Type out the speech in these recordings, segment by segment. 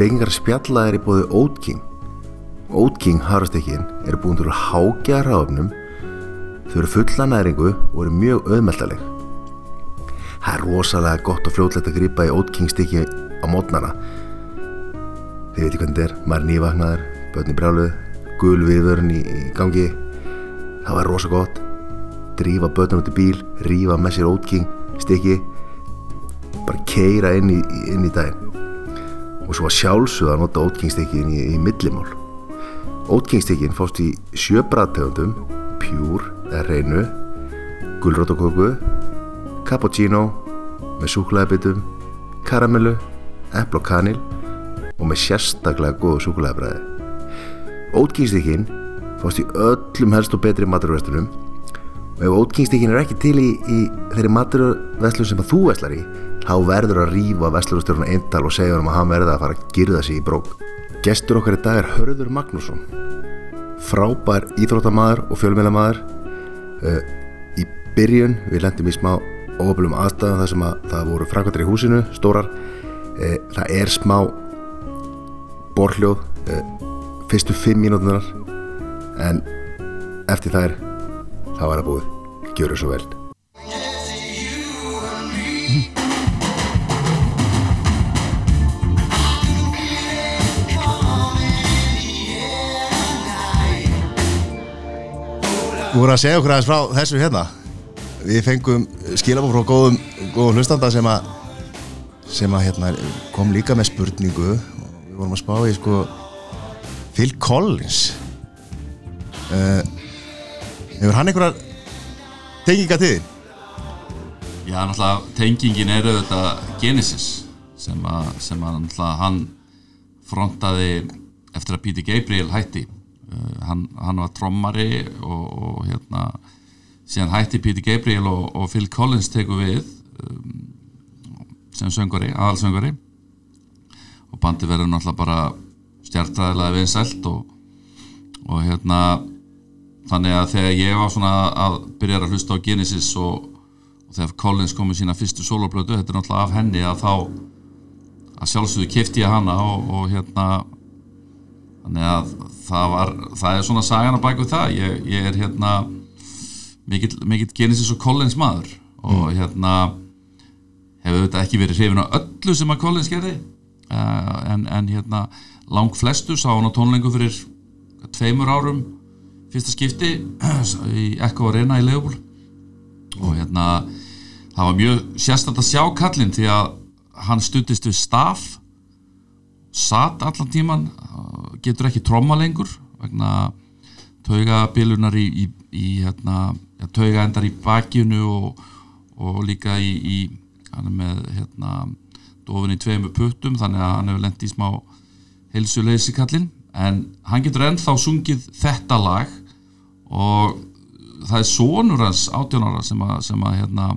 Spekingar spjalla er í bóði Oat King. Oat King harastekkin eru búin til að hákja ráfnum þau eru fulla næringu og eru mjög auðmeldaleg það er rosalega gott og fljótlegt að gripa í Oat King stikki á mótnana. Þið veitir hvernig þetta er maður er nývagnar, börn í brjáluð gul viðvörun í, gangi. Það var rosa gott. Drífa börnum út í bíl, rífa með sér Oat King stikki bara keira inn í, í daginn og svo að sjálfsögða að nota inn í, í millimál. Stikkin fást í sjö bræðtegundum pjúr eða reynu gulrótaköku cappuccino með súkulæðabitum karamellu, eppl og kanil og með sérstaklega góðu súkulæðabræði Ótkingstikkin fást í öllum helst og betri maturvestunum og ef ótkingstikkin er ekki til í, í þeirri maturvestlun sem að þú veslar í þá verður að rýfa vestlurustjórnuna eindal og segja hann að hann verða að fara að girða sig í brók. Gestur okkar í dag er Hörður Magnússon. Frábær íþróttamaður og fjölmjölamæður uh, í byrjun við lendum í smá óöflum aðstæðan þar sem að það voru frakvættir í húsinu stórar. Uh, það er smá borhljóð uh, fyrstu fimm mínútunar en eftir þær þá er það búið, gjör það svo Þú voru að segja okkur aðeins frá þessu hérna. Við fengum skilabóð frá góðum, góðum hlustanda sem að sem að hérna kom líka með spurningu. Og við vorum að spá í sko Phil Collins. Uh, Hefur hann einhverjar tenginga til? Já, náttúrulega tengingin er auðvitað Genesis sem að, sem að hann frontaði eftir að Peter Gabriel hætti hann, hann var trommari og, og hérna síðan hætti Peter Gabriel og, og Phil Collins teku við um, sem söngari, aðalsöngari og bandi verður náttúrulega bara stjartræðilega vinsælt og, og hérna þannig að þegar ég var svona að byrja að hlusta á Genesis og, og þegar Collins kom með sína fyrstu soloplötu, þetta er náttúrulega af henni að þá að sjálfsögðu kifti ég hana og, og hérna þannig að það var það er svona sagan að bæku það. Ég, ég er hérna mikill, mikill Genesis og Collins maður og hérna hefur þetta ekki verið hrifin á öllu sem að Collins gerði. Uh, en, en hérna lang flestu sá hann á tónlengu fyrir tveimur árum fyrsta skipti í Echo Arena í Leopold. Og hérna það var mjög sérstænt að sjá kallinn því að hann stundist við staf satt allan tíman getur ekki tromma lengur vegna taugabilunar í, í, í hérna, ja, tauga endar í bakjunu og, og líka í, í hann er með hérna dofin í tveimu puttum þannig að hann hefur lendið í smá heilsuleysi kallinn. En hann getur ennþá sungið þetta lag og það er sonur hans 18 ára sem að, sem að hérna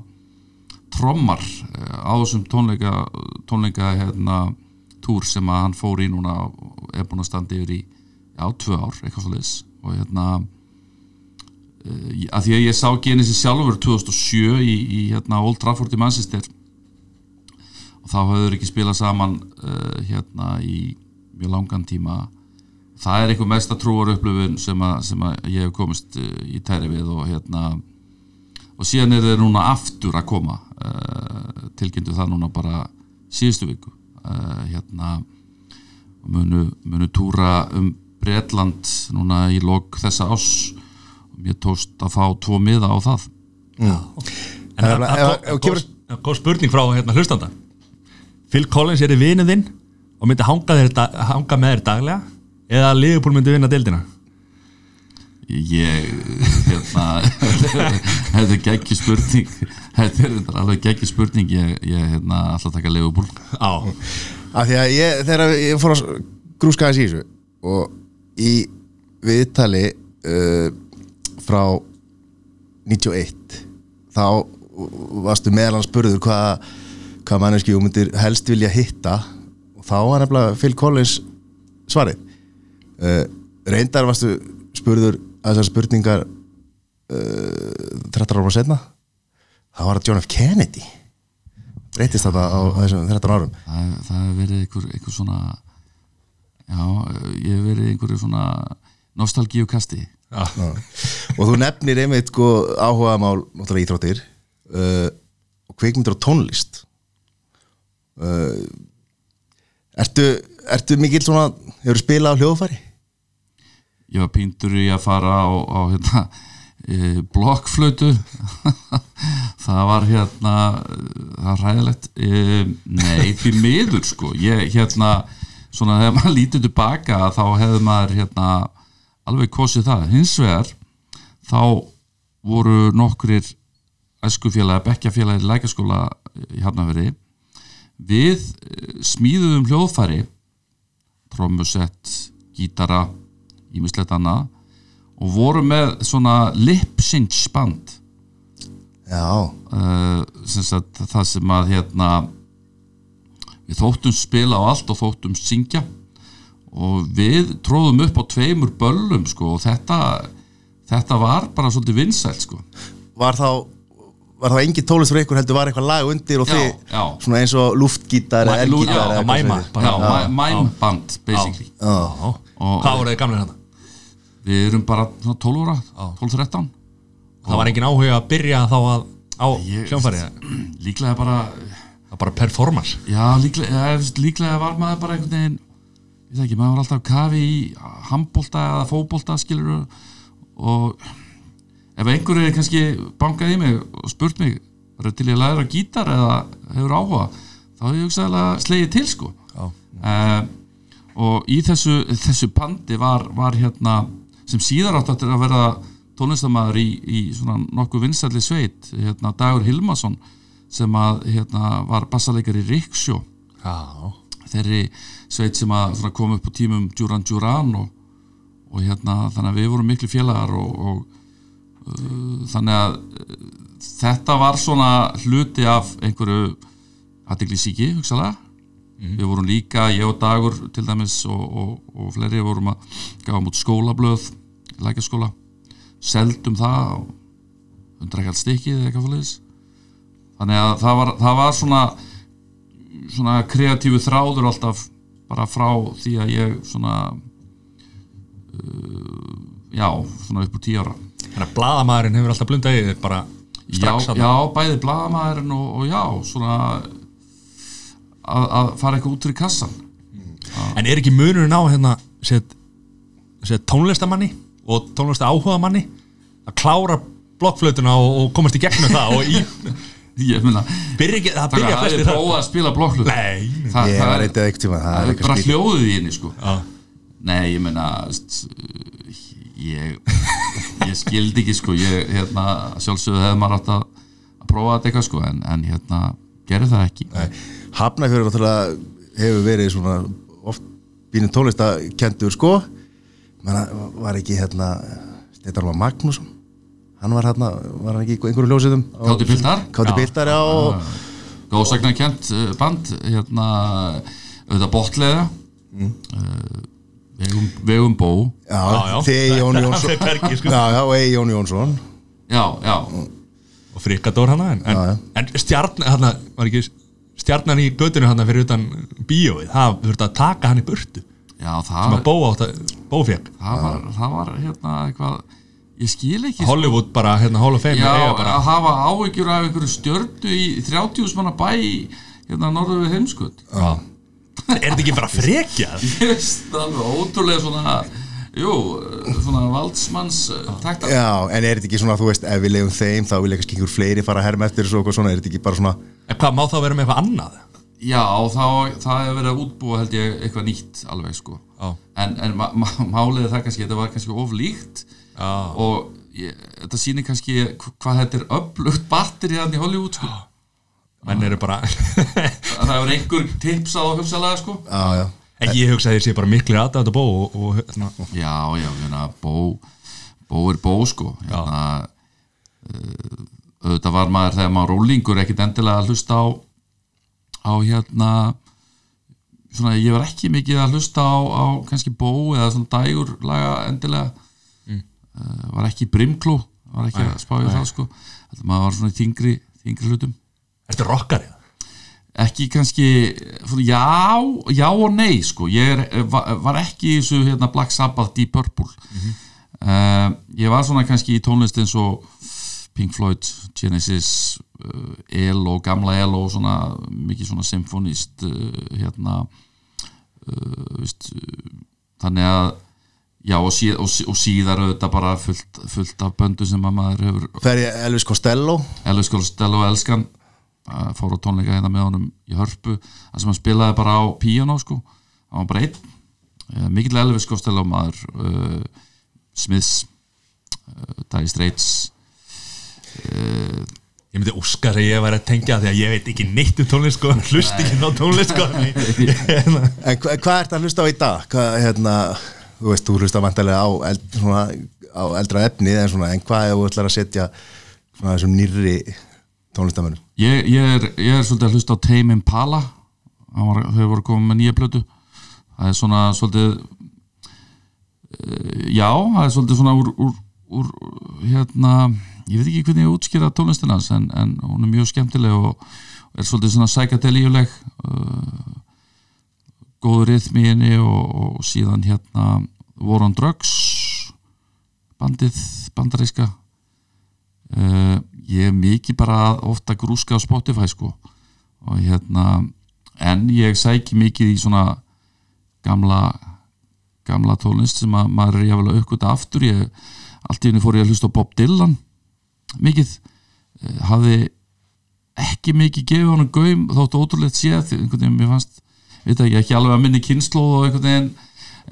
trommar eh, á þessum tónleika tónleika hérna túr sem að hann fór í núna og er búin að standa yfir í já, tvö ár, eitthvað svo leiðis og hérna uh, að því að ég sá Genesis sjálfur 2007 í, í hérna Old Trafford í Manchester og þá hafður ekki spilað saman uh, hérna í mjög langan tíma. Það er einhver mesta trúar upplöfun sem, sem að ég hef komist uh, í tæri við og hérna og síðan er þeir núna aftur að koma uh, tilkynntu það núna bara síðustu viku uh, hérna munu, munu túra um Breitland núna í lok þessa ás og mér tóst að fá tvo miða á það. En Það er er góð- spurning frá hérna hlustanda. Phil Collins er í vinið þinn og myndi hanga, da- hanga með þér daglega eða Liverpool myndi vinna deildina? Ég hérna þetta er geggi spurning þetta er alveg geggi spurning. Ég, ég hérna alltaf taka legubúl Já, af því að ég, þegar ég fór að grúska aðeins í þessu og í viðtali uh, frá 91 þá varstu meðal hann spurður hvað hvað manneski þú myndir helst vilja hitta. Og þá var nefnilega Phil Collins svarið. Uh, reyndar varstu spurður að þessar spurningar uh, 13 árum setna þá var það John F. Kennedy breytist þetta á þessum 13 árum það, það hefur verið einhver, einhver svona já, ég hef verið einhverju svona nostalgíu kasti Já. og þú nefnir einmitt sko áhuga mál íþróttir uh, og kvikmyndir og tónlist uh, ertu, ertu mikil svona hefur spilað á hljóðfæri? ég var píntur í að fara á, á hérna, blokkflötu. Það var hérna það var ræðilegt nei, því miður sko. Ég hérna, svona þegar maður lítið tilbaka þá hefði maður hérna alveg kosið það, hins vegar þá voru nokkrir æskufélagi, bekkjafélagi lækaskóla í Hafnafjörði við eh, smíðuðum hljóðfæri trommusett, gítara ímislegt annað og voru með svona lip sync band Já, uh, sem sagt, það sem að hérna við þóttum spila á allt og þóttum syngja og við tróðum upp á tveimur böllum sko og þetta þetta var bara svolítið vinsælt sko var þá var þá engin tónlist fyrir ykkur heldur var eitthvað lag undir og Já, þið já. svona eins og luftgítar eða elgítar já, eða eitthvað mæma. mæmband basically Já. Já. Og- Hvað voru þið gamlega hérna? Við erum bara svona 12 ára, 12-13 Það var engin áhuga að byrja þá að á hljónfæri Líklega bara Það bara performance. Já, líklega, líklega var maður bara einhvern veginn ég veit ekki, maður var alltaf kafi í handbolta eða fótbolta skilur og ef einhverju kannski bankaði í mig og spurt mig er til ég að læra gítar eða hefur áhuga? Þá hef ég hugsaðlega slegið til sko. Já. uh, og í þessu, þessu bandi var, var hérna sem síðar átt að vera tónlistamæður í, í svona nokkuð vinsælli sveit hérna Dagur Hilmarsson sem að hérna var bassaleikar í Riksjó þeirri sveit sem að svona kom upp á tímum Duran Duran og, og hérna þannig að við vorum miklu félagar og, og uh, þannig að uh, þetta var svona hluti af einhverju aðtegli síki hugsalega við vorum líka, ég og Dagur til dæmis og, og, og fleiri vorum að gafa mút skólablöð lækjaskóla, seldum það og hundra ekki allt stikkið eða eitthvað fóliðis þannig að það var, það var svona svona kreatífu þráður alltaf bara frá því að ég svona uh, já, svona upp úr tíu ára. Þannig að bladamæðurinn hefur alltaf blundað í þér bara strax þarna. já, bæði blaðamæðurinn og, og já, svona að, að fara eitthvað út fyrir kassan En er ekki munurinn á hérna set, set tónlistamanni og tónlista áhuga manni að klára blokkflötuna og, og komast í gegnum það og í, ég meina, byrja ekki, það það byrja er það prófað að spila blokklut Nei, það, ég það er, eitthvað ekkert tíma það það er er bara hljóðið í henni sko. Já, Nei, ég meina st- ég, ég skildi ekki sko. Ég, hérna, sjálfsögðu hefði maður átt að, að prófa þetta eitthvað sko en, en hérna, gerði það ekki. Hafnarfjörður náttúrulega hefur verið svona oft bínu tónlistakendur sko var ekki hérna Steinar Magnússon hann var hérna, var hann ekki í einhverju ljósiðum Káti Piltar? Káti Piltar, já og, góðsagnarkent uh, band hérna, auðvitað botlega Mm. uh, vegum, vegum bó já, Já, já. Þegi Jón Jónsson bergi, sko. já, já, og Egi Jón Jónsson já, já, og frikadór hana en, en, Já, já. en stjarn hana, var ekki stjarnan í gödunu hana fyrir utan bíóið, það þurfti að taka hann í burtu já það, sem að bó átt að bó fekk það, var, það var hérna eitthvað ég skil ekki sko. Hollywood bara, hérna Hall of Fame Já, eiga bara, að hafa áhyggjur af einhverju stjördu í 30 manna bæ hérna norður við heimskut Já. er þetta ekki bara frekjað? ég veist alveg ótrúlega svona jú, svona valdsmanns takta já, en er þetta ekki svona, þú veist, ef við leiðum þeim þá vil kannski einhver fleiri fara að herma eftir þessu og eitthvað svona, er þetta ekki bara svona En hvað má þá vera með eitthvað annað? Já, þá, það hefur verið að útbúa held ég eitthvað nýtt alveg sko. Já. en, en málið er það kannski þetta var kannski of líkt. Já. og ég, þetta sýnir kannski hv- hvað þetta er öflugt batteri hann í Hollywood sko. Menn eru bara það hefur einhver tips á hugsalega sko. Já, já, en ég hugsa að þeir sé bara miklu aðdátt að bó og, og hérna, Já, já, hérna, bó, bó er bó, sko. Hérna, uh, auðvitað var maður þegar maður rólingur ekkit endilega að hlusta á á hérna svona, ég var ekki mikið að hlusta á, á kannski bó eða svona dægur laga endilega. Uh, var ekki brimklú var ekki að spá í það, sko. Þetta maður var svona í þingri, þingri hlutum. Ertu rockari? ekki kannski svona, já, já og nei sko. ég er, var, var ekki í þessu hérna, Black Sabbath Deep Purple. Uh, ég var svona kannski í tónlist eins og Pink Floyd, Genesis uh, ELO, gamla ELO svona, mikið svona symfonist uh, hérna uh, veist, uh, þannig að já og, síð, og, og síðar auðvitað bara fullt, fullt af böndu sem að maður hefur fer ég Elvis Costello? Elvis Costello Elskan fór á tónleika hérna með honum í hörpu. Þar sem hann spilaði bara á píanó sko, einn. Uh, mikill Elvis Costello maður uh, Smiths uh, Dire Straits Ég myndi óska að ég væri að tengja því að ég veit ekki neitt um tónlist sko, hlust ekki á tónlist sko. En hva, hvað ert að hlusta á í dag? Hvað, hérna, þú veist, þú hlusta vantarlega á, eld, svona, á eldra efni en, svona, en hvað ef þú ætlar að setja svona þessum nýrri tónlistamönnum? ég, ég, er, ég er svolítið að hlusta á Tame Impala var, þau voru komið með nýja plötu það er svona svolítið uh, já, það er svolítið svona úr, úr, úr hérna, ég veit ekki hvernig ég útskýra tónlistina hans en, en hún er mjög skemmtileg og er svolítið svona sækadelíuleg uh, góður rithmi henni og, og síðan hérna War on Drugs bandið, bandaríska. Uh, ég er mikið bara ofta grúska á Spotify sko. Og hérna en ég sæki mikið í svona gamla gamla tónlist sem að maður er jáfnvel að aukvita aftur. Ég, allt í henni fór ég að hlusta á Bob Dylan mikið Eh, hafði ekki mikið gefið honum gaum þóttu ótrúlegt séð því einhvern veginn mér fannst veit ekki, ekki alveg að minni kynnslóð og einhvern veginn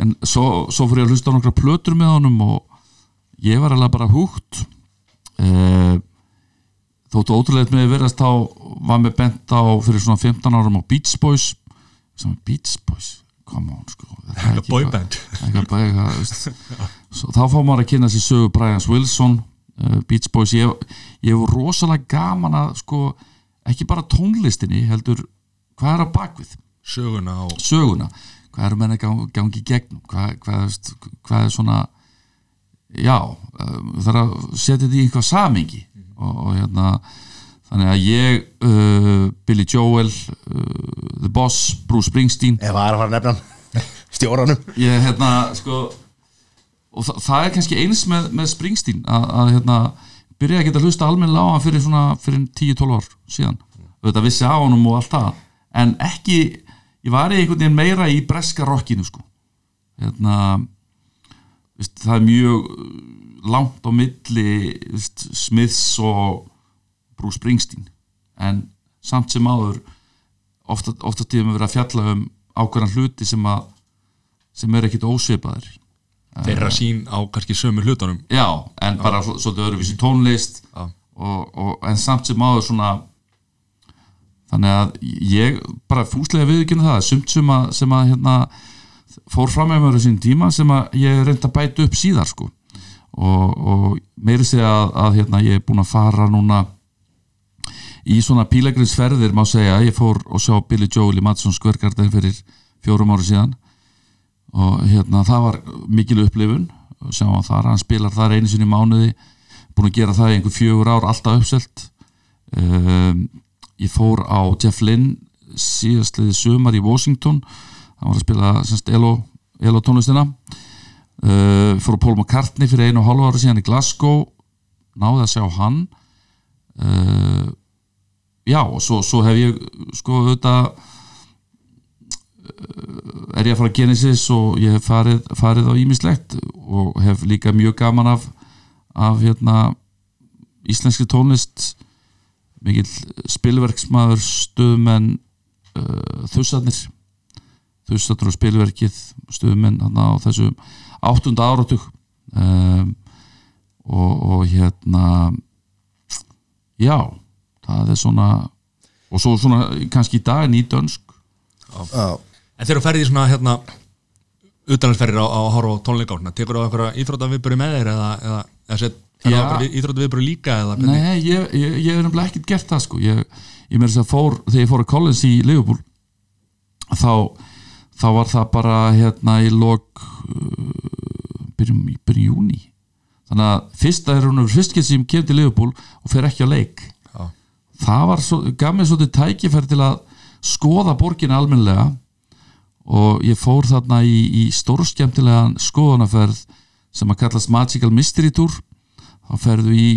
en svo, svo fór ég að hlusta á nokkra plötur með honum og ég var alveg bara húgt uh, þóttu ótrúlegt með verðast þá var mér bent á fyrir svona 15 árum á Beach Boys Beach Boys, come on sko. Boyband. eitthvað. Svo, þá fá maður að kynna sér sögu Brian Wilson uh, Beach Boys. Ég, ég hef rosalega gaman að sko, ekki bara tónlistinni heldur hvað er á bakvið Söguna og söguna, hvað eru menn að gangi, gegnum? Hvað, hvað, hvað er svona já, um, það er að setja þetta í eitthvað samingi og, og hérna þannig að ég uh, Billy Joel uh, The Boss, Bruce Springsteen. Það er að fara að nefna hann stjóranum. Ég hérna sko og þa það er kannski eins með, með Springsteen að, að hérna byrja að geta hlusta almennilega á hann fyrir svona fyrir 10-12 ár síðan. Þetta vissi á honum og allt það. En ekki, ég var í einhvern veginn meira í breska rockinu sko. Hérna veist, það er mjög uh, langt á milli veist, Smiths og Bruce Springsteen en samt sem áður ofta, ofta tíðum við verið að fjalla um ákveðan hluti sem að sem er ekkit ósvipaðir þeirra sín á kannski sömu hlutunum já, en bara svo- svolítið öðruvísi tónlist Já. og, og, en samt sem áður svona þannig að ég bara fúslega viðkynna það sumt sem að, sem að hérna, fór fram með mér á sín tíma sem að ég reyndi að bæta upp síðar sko. og, og meiri segja að, að hérna, ég er búin að fara núna í svona pílegrinsferðir má segja, ég fór og sjá Billy Joel í Madison Square Garden fyrir fjórum ára síðan. Og hérna það var mikil upplifun sjá hann þar, hann spilar þar einu sinni mánuði búin að gera það í einhver fjögur ár alltaf uppselt. Um, ég fór á Jeff Lynn síðastliði sumar í Washington. Hann var að spila semst Elo, Elo tónlistina. Uh, fór á Paul McCartney fyrir einu og hálfu ára síðan í Glasgow. Náði að sjá hann. Uh, já og svo, svo hef ég sko auðvitað er ég að fara að Genesis og ég hef farið, farið á ímislegt og hef líka mjög gaman af, af hérna, íslenski tónlist. Mikill spilverksmaður stuðmenn uh, þussarnir. Þussarnir og spilverkið þarna á þessu áttunda áratug. Um, og, og hérna já það er svona og svo svona kannski í dag nýdönsk Já, En þegar þú ferði í svona hérna utanlandsferðir á, á að horfa á tónleika tekur þú eitthvað íþróttaviðböru með þér eða, eða, eða set, Já. íþróttaviðböru líka eða hvernig? Nei, ég, ég, ég hef nefnilega ekkert gert það sko ég, ég meira þess að fór, þegar ég fór að Collins í Liverpool þá, þá var það bara hérna í lok uh, byrjum, byrjum júni þannig að fyrsta er hún fyrst sem kemur til Liverpool og fer ekki á leik Já. Það var svo, gaf mér svolítið tækifæri til að skoða borgin almennilega og ég fór þarna í, í stórskemmtilegan skoðanaferð sem að kallast Magical Mystery Tour. Þá ferðu í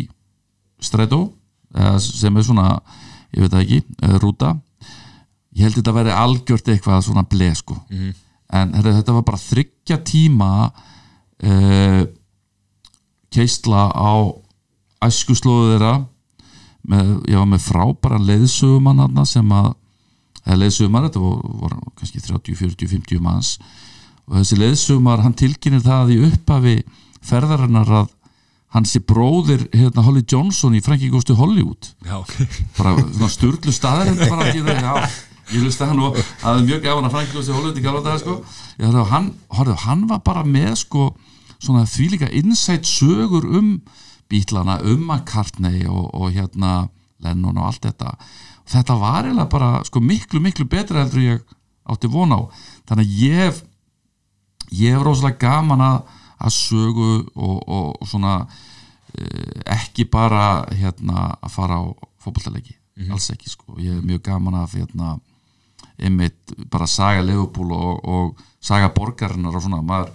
strætó sem er svona, ég veit ekki eða rúta. Ég held þetta að veri algjört eitthvað svona bleð sko. En herri, þetta var bara þryggja tíma uh, keistla á æskuslóðu þeirra með, ég var með frábæran leiðsögumann sem að leiðsögumar, þetta voru, voru kannski 30, 40, 50 manns. Og þessi leiðsögumar, hann tilkynir það í upphafi ferðarinnar að hann sé bróðir hérna, Holly Johnson í to Hollywood. Já, ok. Bara svona sturglu staðar bara, ég, já, ég hlusta hann og það er mjög gafan að Frank Ljósi Hollywood í galva dag sko. ég, horfði á hann, horfði, á, hann var bara með sko, svona þvílíka insight sögur um bítlana um McCartney og, og hérna Lennon og allt þetta. Og þetta var eiginlega bara sko, miklu miklu betra heldur ég átti von á. Þannig að ég hef ég hef rosalega gaman að, að sögu og, og, og svona eh, ekki bara hérna að fara á fótballtaleiki alls ekki sko, ég hef mjög gaman að hérna einmitt bara saga Leopold og, og saga borgarinnar og svona. Maður,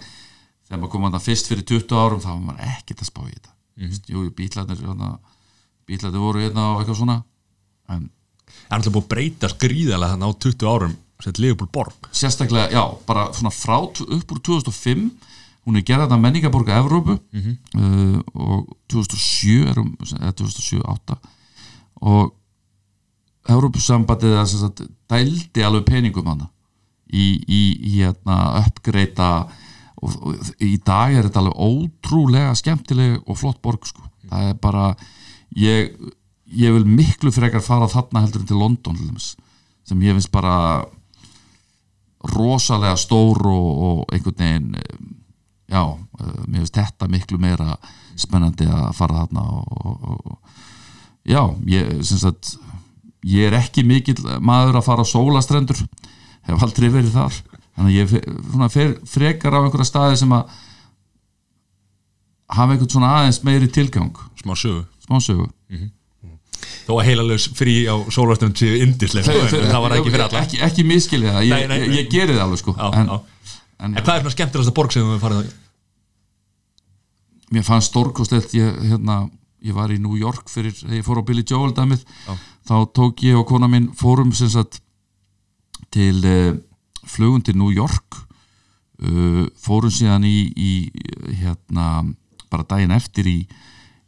þegar maður kom að það fyrst fyrir 20 árum þá var maður ekkert að spá í þetta mm -hmm. jú, bílarnir hérna, bílarnir voru hérna og eitthvað svona en Það er alltaf búið að breyta skrýðalega þannig á 20 árum sem Leopold Borg sérstaklega, já, bara svona frá upp úr 2005 hún er gerða þetta menningaborga Evrópu uh, og 2007 er hún, eða 2007-8 og Evrópusambandið er sem sagt dældi alveg peningum hana í, í, í hérna uppgreita og, og í dag er þetta alveg ótrúlega skemmtileg og flott borg sko, það er bara ég, ég vil miklu frekar fara þarna heldur en til London sem ég finnst bara rosalega stór og, og einhvern veginn eh, já, eh, mér finnst þetta miklu meira spennandi að fara þarna og, og, já, ég sem sagt ég er ekki mikill maður að fara á sólastrendur hef aldrei verið þar þannig að ég fe- svona, fer, frekar á einhverja staði sem að hafa einhvern svona aðeins meiri tilgang. Smá sögu. Smásögu þó að heilalös frí á sólastönd séu indislega sko, það var ekki fyrir alla. ekki, ekki miskilja það, ég, ég, ég geri það alveg sko. Já, en, já. en En hvað er svona skemmtilegasta borg sem þú farið á? mér fannst stórkostlegt ég, hérna, ég var í New York fyrir þegar ég fór á Billy Joel dæmið. Þá tók ég og kona mín fórum sem sagt til uh, flugum til New York uh, fórum síðan í, í hérna bara daginn eftir í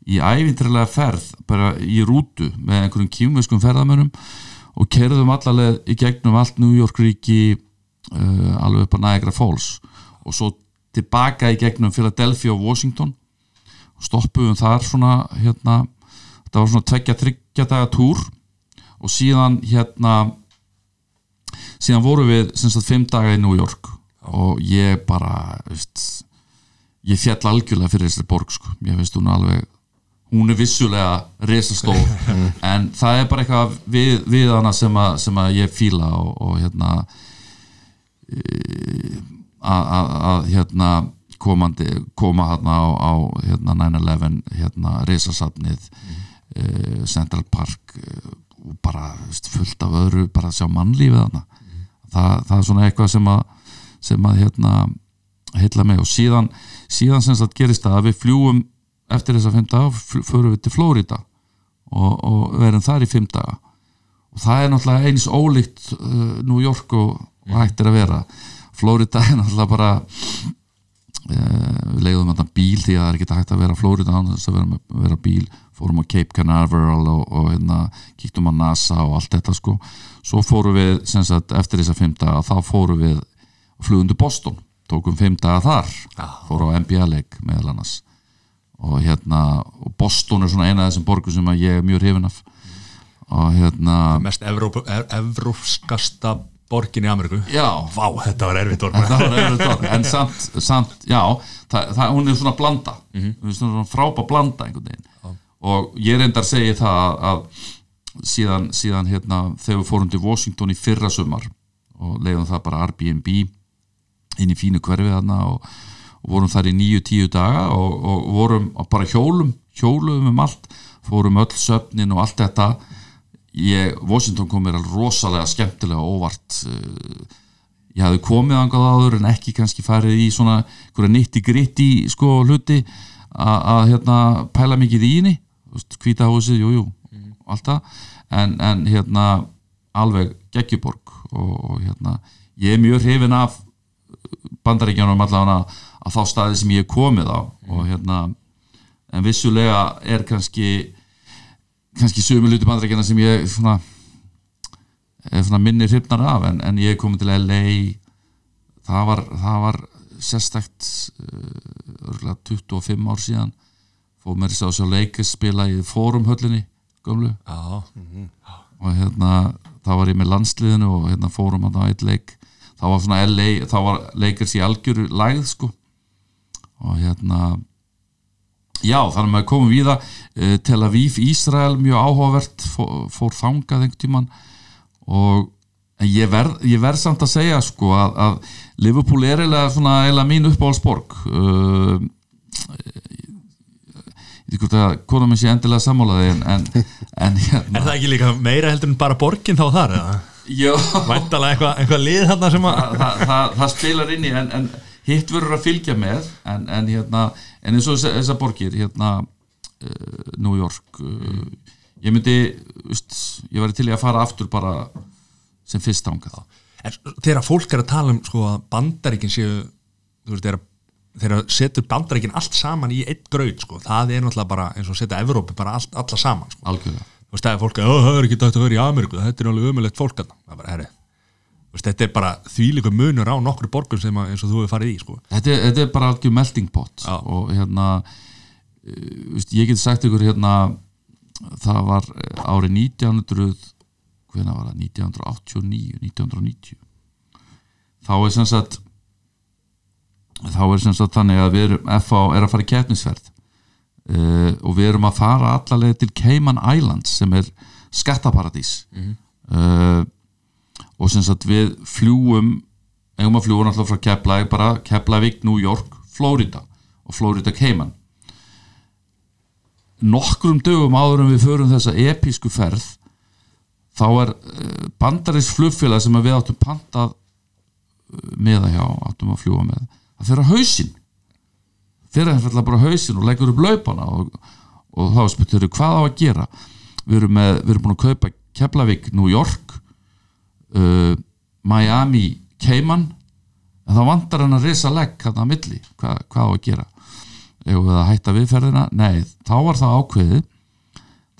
í ævintrilega ferð bara í rútu með einhverjum kýmveskum ferðamönnum og kerðum allaleg í gegnum allt New York ríki uh, alveg upp á Niagara Falls og svo tilbaka í gegnum Philadelphia og Washington. Og stoppuðum þar svona hérna, þetta var svona tveggja þryggja daga túr og síðan hérna síðan vorum við sem sagt fimm daga í New York og ég bara veist, ég fjall algjörlega fyrir þessari borg sko. ég veist hún alveg hún er vissulega resastór en það er bara eitthvað við, við hana sem, að, sem að ég fíla og, og hérna e, að að- að, hérna komandi, koma hérna á, á hérna 9-11 hérna resasafnið e, Central Park e, og bara veist, fullt af öðru bara að sjá mannlífið hana það, það er svona eitthvað sem að sem að hérna heilla mig. Og síðan, síðan sem sagt gerist það að við fljúum eftir þessa fimm daga fl- förum við til Flórida og, og verum þar í fimm daga. Og það er náttúrulega eins ólíkt uh, New York og, er að vera. Flórida er náttúrulega bara uh, við leiðum þetta bíl því að það er ekki hægt að vera Flórida án þess að vera, með, vera bíl. Fórum á Cape Canaveral og, og hérna, kíktum á NASA og allt þetta sko svo fórum við sem sagt, eftir þessa fimm daga þá fórum við til Boston tókum fimm daga þar fórum á NBA-leik meðal annars. Og hérna og Boston er svona eina af þessum borgum sem að ég er mjög hrifin af. Og hérna Mest evróp- ev- evrópskasta borgin í Ameríku. Já, Vá, þetta var erfitt orð. Það var erfitt orð. En samt, samt já það, það, hún er svona blanda. Mm -hmm. svona frábær blanda einhvern veginn. Og ég reyndar segi það að, að síðan, síðan hérna þegar við fórum til Washington í fyrra sumar og leiðum það bara Airbnb inn í fínu hverfið þarna og, og vorum þar í nýju tíu daga og, og vorum bara hjólum hjólum um allt, fórum öll söfnin og allt þetta. Ég, Washington kom mér alveg rosalega skemmtilega óvart uh, ég hafði komið angað áður en ekki kannski farið í svona nitti gritti sko hluti að hérna pæla mikið í henni. Hvita húsið, jú, jú allt það, en, en hérna alveg geggjuborg og, og hérna, ég er mjög hrifin af bandaríkjanum allavega að þá staði sem ég er komið á. Og hérna en vissulega er kannski kannski sömu luti bandaríkjana sem ég svona, svona minni hrifnar af. En, en ég er komið til LA það var, það var sérstakt uh, örgulega 25 ár síðan fóð mér þess að sjá Lakers spila í fórumhöllinni gömlu. Já, og hérna þá var ég með landsliðinu og hérna fórum hann á eitt leik. Þá var svona LA, þá var Lakers í algjöru lægð sko. Og hérna já þannig að maður komum við það Tel Aviv, Ísrael, mjög áhugavert fór, fór þangað einhvern tíman og ég verð ég verð samt að segja sko að, að Liverpool er eiginlega svona eiginlega mín uppáhaldsborg. Uh, hvort að kona minn sé endilega sammálaði en, en, en hérna Er það ekki líka meira heldur en bara borgin þá þar? eða? já, Væntalega eitthvað eitthva lið þarna sem að það, það, það, það spilar inn í en, en hitt verður að fylgja með en, en hérna, en eins og þessa- þessar borgir hérna uh, New York uh, ég myndi, veist, ég væri til í að fara aftur bara sem fyrst ángað En þegar fólk er að tala um sko að bandaríkin séu þú veist, þegar, þegar setur bandaríkin allt saman í eitt graut sko, það er náttúrulega bara eins og setja Evrópi bara allt, alla saman sko. algjörlega Þú veist, það er fólk að "Ó, það er ekki dægt að vera í Ameríku þetta er alveg ömulegt fólk að það bara, herri Þú veist, þetta er bara þvílíku munur á nokkru borgum sem að, eins og þú hefur farið í sko. þetta, er- þetta er bara algjör melting pot Já. og hérna uh, veist, ég get sagt ykkur hérna það var eh, árið 1900 hvenær var það, 1989 1990 þá er sem sagt þá er sem sagt þannig að við erum FA er að fara í keppnisverð uh, og við erum að fara allalega til Cayman Islands sem er skattaparadís. Uh, og sem sagt við fljúum eigum að fljúa náttúrulega frá Keflavík bara Keflavík, New York, Florida og Florida Cayman. Nokkrum dögum áður en við förum þessa episku ferð þá er uh, bandarins flugfélag sem við áttum pantað uh, meða hjá, áttum að fljúa með það fyrir að hausinn. Fyrir að fyrir bara á hausinn og leggur upp laupana og, og þá spytur við hvað á að gera? Við erum, með, við erum búin að kaupa Keflavík, New York uh, Miami Cayman en þá vantar hann að risa legg hann að milli, Hva, hvað á að gera? Ef við að hætta viðferðina? Nei, þá var það ákveðið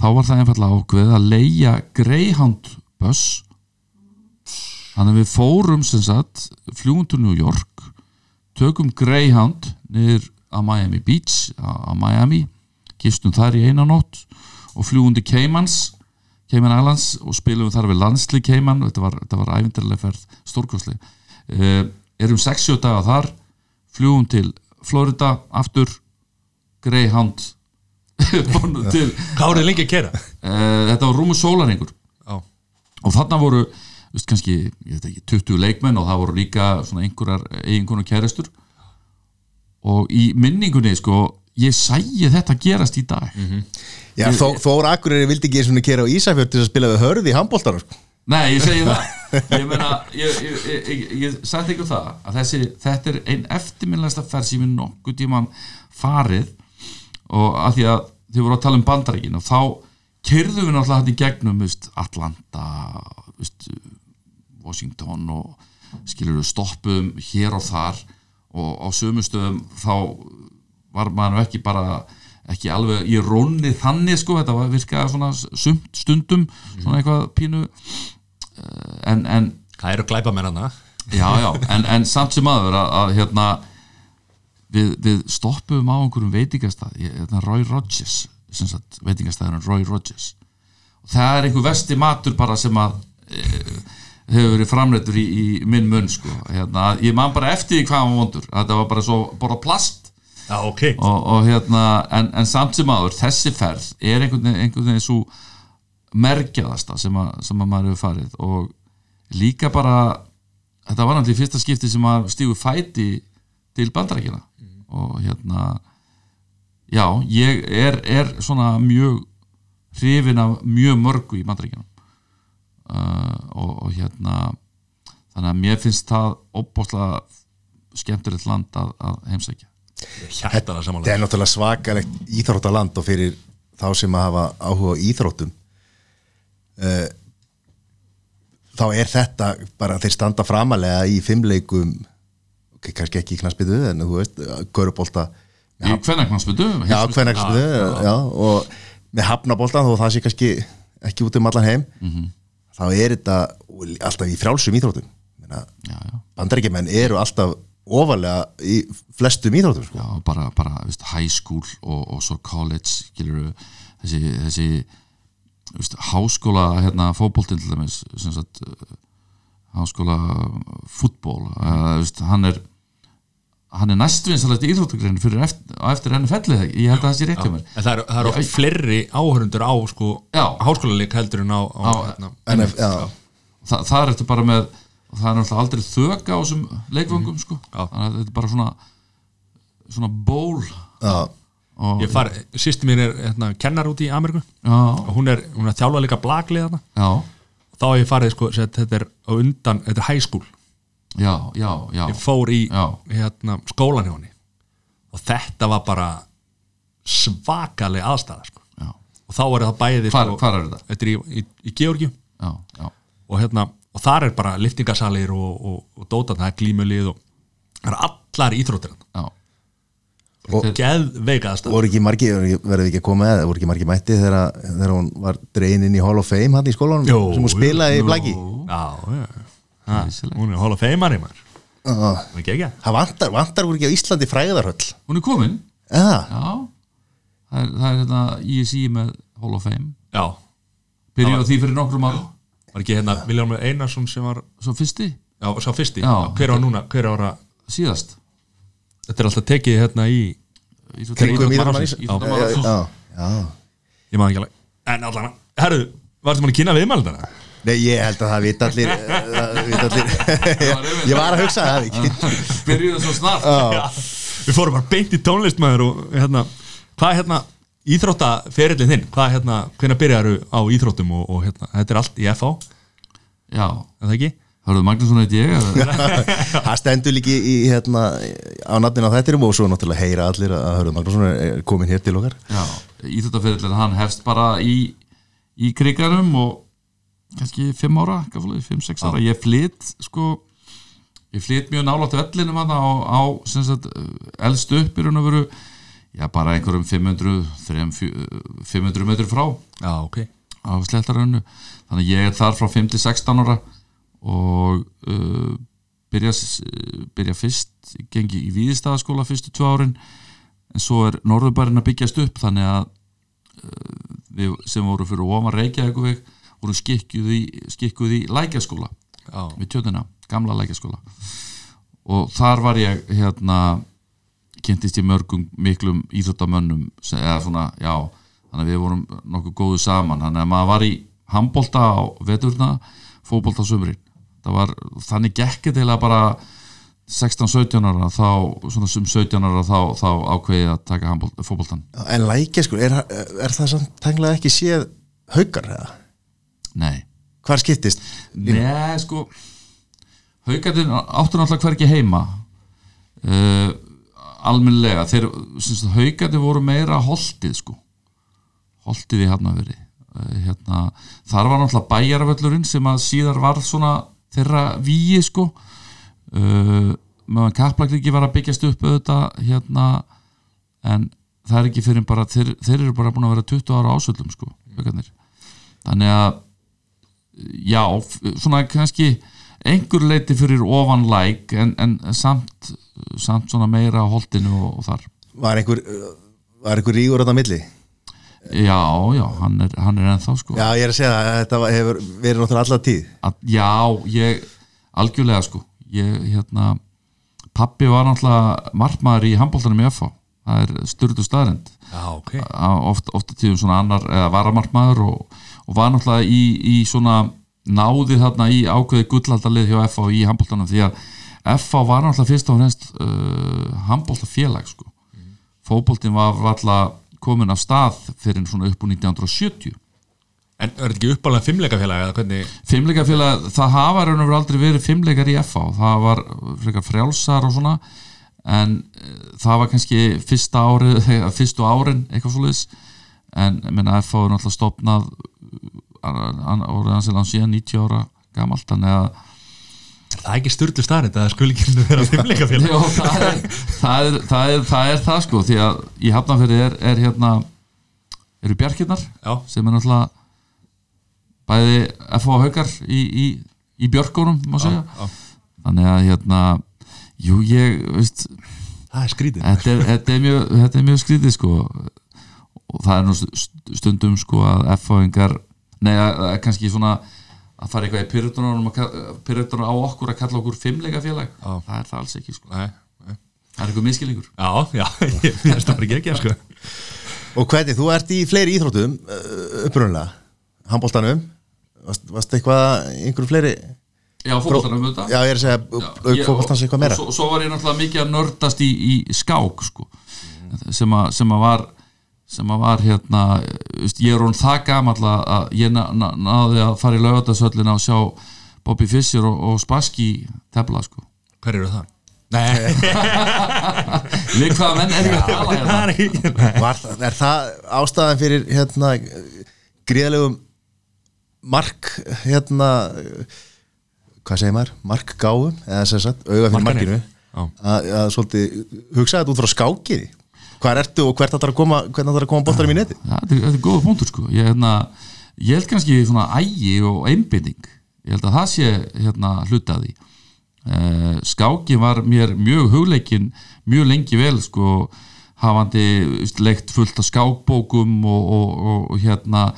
þá var það einfallega ákveðið að leia Greyhound bus. Þannig að við fórum sem sagt til New York tökum Greyhound niður að Miami Beach á Miami, gistum þar í eina nótt og fljúum til Caymans Cayman Islands og spilum þar við landslið Cayman. Þetta var, þetta var æfindarlega ferð stórkostli uh, erum 60 daga þar fljúum til Florida aftur Greyhound til. Þið lengi að kera? uh, þetta var rúmu sólaringur og þarna voru veist, kannski, ég veit ekki, 20 leikmenn og það voru líka svona einhverjar eiginkonu kæristur og í minningunni sko ég sæi þetta gerast í dag. Já, þó, Þór Akureyri vildi ekki svona kera á Ísafjörð til að spila við hörði í handbóltar sko. Nei, ég segi það. Ég meina, ég, ég, ég, ég, ég sagði ykkur það að þessi, þetta er einn eftirminnlegasta ferð sem ég nokkuð tíman farið. Og að því að þið voru að tala um bandaríkin og þá kyrðum við náttúrulega í gegnum veist, Atlanta veist, Washington og skilur við stoppuðum hér og þar og á sömustöðum þá var maður ekki bara ekki alveg í rónni þannig sko, þetta var virkaði svona sumt stundum svona eitthvað pínu eh, en, en það eru glæpa með hana já, já, en, en samt sem aður að, að hérna við, við stoppum á einhverjum veitingastað hérna Roy Rogers veitingastæðurinn Roy Rogers. Og það er einhver vesti matur bara sem að e, hefur verið framleitur í, í minn munn sko, hérna, ég man bara eftir hvað hann var vondur, þetta var bara svo bara plast. Já, ok. Og, og hérna, en, en samt sem aður þessi ferð er einhvern veginn, svo merkjaðasta sem, að, sem að maður hefur farið. Og líka bara þetta var náttúrulega fyrsta skipti sem að stígu fæti til bandarækina og hérna já, ég er, er svona mjög hrifin af mjög mörgu í bandarækina og hérna þannig að mér finnst það óbúslega skemmtilegt land að, að heimsækja. Þetta er náttúrulega svakalegt íþróttaland og fyrir þá sem að hafa áhuga á íþróttum uh, þá er þetta bara þeir standa framalega í fimmleikum kannski ekki í knaspiðu en þú veist, Görubólta í já, og með hafnaboltan þó það sé kannski ekki út um allan heim þá er þetta alltaf í frjálsum já. bandaríkjumenn eru alltaf ofalega í flestum íþróttum sko. Já, bara, bara veist, high school og, og svo college skilur, þessi, þessi veist, háskóla hérna, fótboltinn til dæmis sagt, uh, háskóla fútból uh, veist, hann er hann er næstvinsalegt íþróttugrein fyrir eftir, eftir enn fellið ég held að það sé rétt hjá mér. En það eru, það eru Já, fleiri áhörundur á sko, Já. háskólalík heldur en á, á, Á- hérna, NF, já, Þa, það er þetta bara með og það er náttúrulega aldrei þök á þessum leikvöngum sko. Já. þannig að þetta er bara svona svona ból. Já, og, Ég far, sýsti mín er hérna, kennar út í Ameríku. Já, og hún er, hún er að þjálfa líka blaglið þá hef ég farið, sko, þetta er á undan þetta er high school, já, já, já, ég fór í hérna, skólan hjá henni. Og þetta var bara svakaleg aðstæða sko. og þá er það bæði Hvar- sko, hvar er þetta? Þetta er í, í, í já. og, hérna, og þar er bara liftingasalir og, og, og dótan, það er glímulið og það er allar íþróttir já. Og- voru ekki margi verður ekki að koma eða voru ekki margi mætti þegar, þegar hún var dregin inn í Hall of Fame hann í skólanum Jú, sem hún spilaði í blaggi Já, já ha, hún er hóla feimari maður. Uh, Það er ekki það vantar, vantar voru ekki á Íslandi fræðarhöll. Hún er komin. Eða, já. Það er, það er hérna ISI með Hall of Fame. Já, byrjuð á því fyrir nokkrum ára var ekki hérna Viljámi Einarsson sem var svo fyrsti, Já, sá fyrsti, Já. hver á núna, hver ára? Síðast. Þetta er alltaf tekið hérna í já, já. Ég maður ekki alveg. En allan, herru, varstu mann að kynna viðmældana? Nei, ég held að það vita allir, eh, vita allir. ég var að hugsa það ekki. Byrjuð svo snart. Við fórum bara beint í tónlistmaður og hérna, hvað er hérna íþróttaferillin þinn? Hvað er hérna, hvernig byrjaru á íþróttum og, og hérna, þetta er allt í FH, já, er það ekki? hörðu Magnússon heit ég það stendur líki í, hérna, á nafnin á þettinum og svo náttúrulega heyra allir að Hörður Magnússon er- komin hér til okkar. Já, íþjóttaferillin hann hefst bara í í krigarum og kannski 5 ára, 5-6 ára. Ég flytt sko ég flytt mjög nálátt vellinum hann á, á sem sagt, elst upp í raun og veru já, bara einhverjum 500 3, 500 metru frá. Já, ok. Á slettarönnu þannig að ég er þar frá 5-16 ára og uh, byrja, byrja fyrst gengi í Víðistæðaskóla fyrstu tvö árin en svo er Norðurbærin að byggjast upp þannig að uh, við sem voru fyrir ofan Reykjavík voru skikkuð í, lækjaskóla Já, við tjötuna, gamla lækjaskóla og þar var ég hérna kynntist ég mörgum miklum íþróttamönnum sem, eða svona, já þannig að við vorum nokkuð góðu saman. Þannig að maður var í handbolta á veturna fótbolta á sömurinn það var, þannig gekkið til að bara 16-17 ára þá, svona sum 17 ára þá, þá ákveði að taka Já, En lækja sko, er, er það samt tenglega ekki séð haugar eða? Nei, Hvar skiptist? Nei, sko Haukarnir áttu náttúrulega hvergi heima. Uh, almennilega þeir, syns, haukarnir voru meira holtið sko. Holtið í hafnaveri uh, hérna, þar var náttúrulega bæjarvöllurinn sem að síðar var svona þeirra víi sko. Uh, meðan kapplagningi var að byggjast upp auðvitað hérna en það er ekki fyrir bara þeir, þeir eru bara búin að vera 20 ára ásöldum sko, haukarnir. Þannig að já, svona kannski einhver leiti fyrir ofan læk en, en samt, samt svona meira á holtinu og, og þar. Var einhver, var einhver rígur á þetta milli? já, já, hann er, hann er ennþá sko. Já, ég er að segja það, þetta hefur verið náttúrulega alla tíð. Að, já, ég algjörlega sko. Ég, hérna, pappi var náttúrulega markmaður í handbóltanum í FH það er styrtu staðrend já, ok. Oft, oft tíðum svona annar eða varamarkmaður og, og var náttúrulega í, í svona náði þarna í ákveði gullaldalið hjá FH í handbóltanum því að FH var náttúrulega fyrst og fremst uh, handbóltafélag sko. fótbóltin var alltaf komin af stað fyrir svona upp úr 1970 En er þetta ekki uppálega fimmleikafélag eða hvernig? Fimmleikafélag, það hafa raun og veru aldrei verið fimmleikar í FH, það var frekar frjálsar og svona en eh, það var kannski fyrsta þegar- fyrstu árin eitthvað svoleiðis en ég meina FH er náttúrulega stopnað árið hans er hann síðan 90 ára gamalt þannig að Það er ekki styrlu starrið að það skuli ekki vera fimmleikafélag Jó, það, er, það, er, það, er, það er það sko því að í Hafnarfjörði er, er hérna eru bjarkirnar Já. sem er náttúrulega bæði FH haukar í, í, í björkunum má segja já. þannig að hérna jú ég veist Það er skrítið þetta er, þetta er, mjög, er mjög skrítið sko og það er nú st- stundum sko að F-fáingar nei að, kannski svona að fara eitthvað í pyrirtunum á okkur að kalla okkur fimmleika félag Já. það er það alls ekki sko. Nei, nei. það er eitthvað miskilingur Já, já, ég finnst það bara ekki ekki sko. Og hvernig, þú ert í fleiri íþróttum uh, upprunalega, handbóltanum varst, varst eitthvað í einhverju fleiri? Já fókbaltanum þetta Já, ég er að segja, auk fótboltans eitthvað meira. og svo, svo var ég náttúrulega mikið að nördast í, í skák sko. Sem, að, sem að var sem að var hérna ég er hún það gamall að ég ná, ná, náði að fara í laugatasöllina og sjá Bobby Fischer og, og Spassky tefla sko. Hver eru það? Nei, við hvaða menn er ég að tala hérna? það er ekki það- Er það ástæðan fyrir hérna gríðalegum mark hérna hvað segir maður, markgáum eða sem sagt, auga fyrir markinu. Að, að svolítið hugsa þetta út frá skákinni hvað ertu og hvert ætlar að koma hvernig ætlar að koma boltarum í Ja, þetta, er, góða punktur sko. Ég, hérna, ég held kannski svona ægi og einbinding ég held að það sé hérna hlutaði uh, skáki var mér mjög hugleikin mjög lengi vel sko hafandi leikt fullt af skákbókum og, og, og, og hérna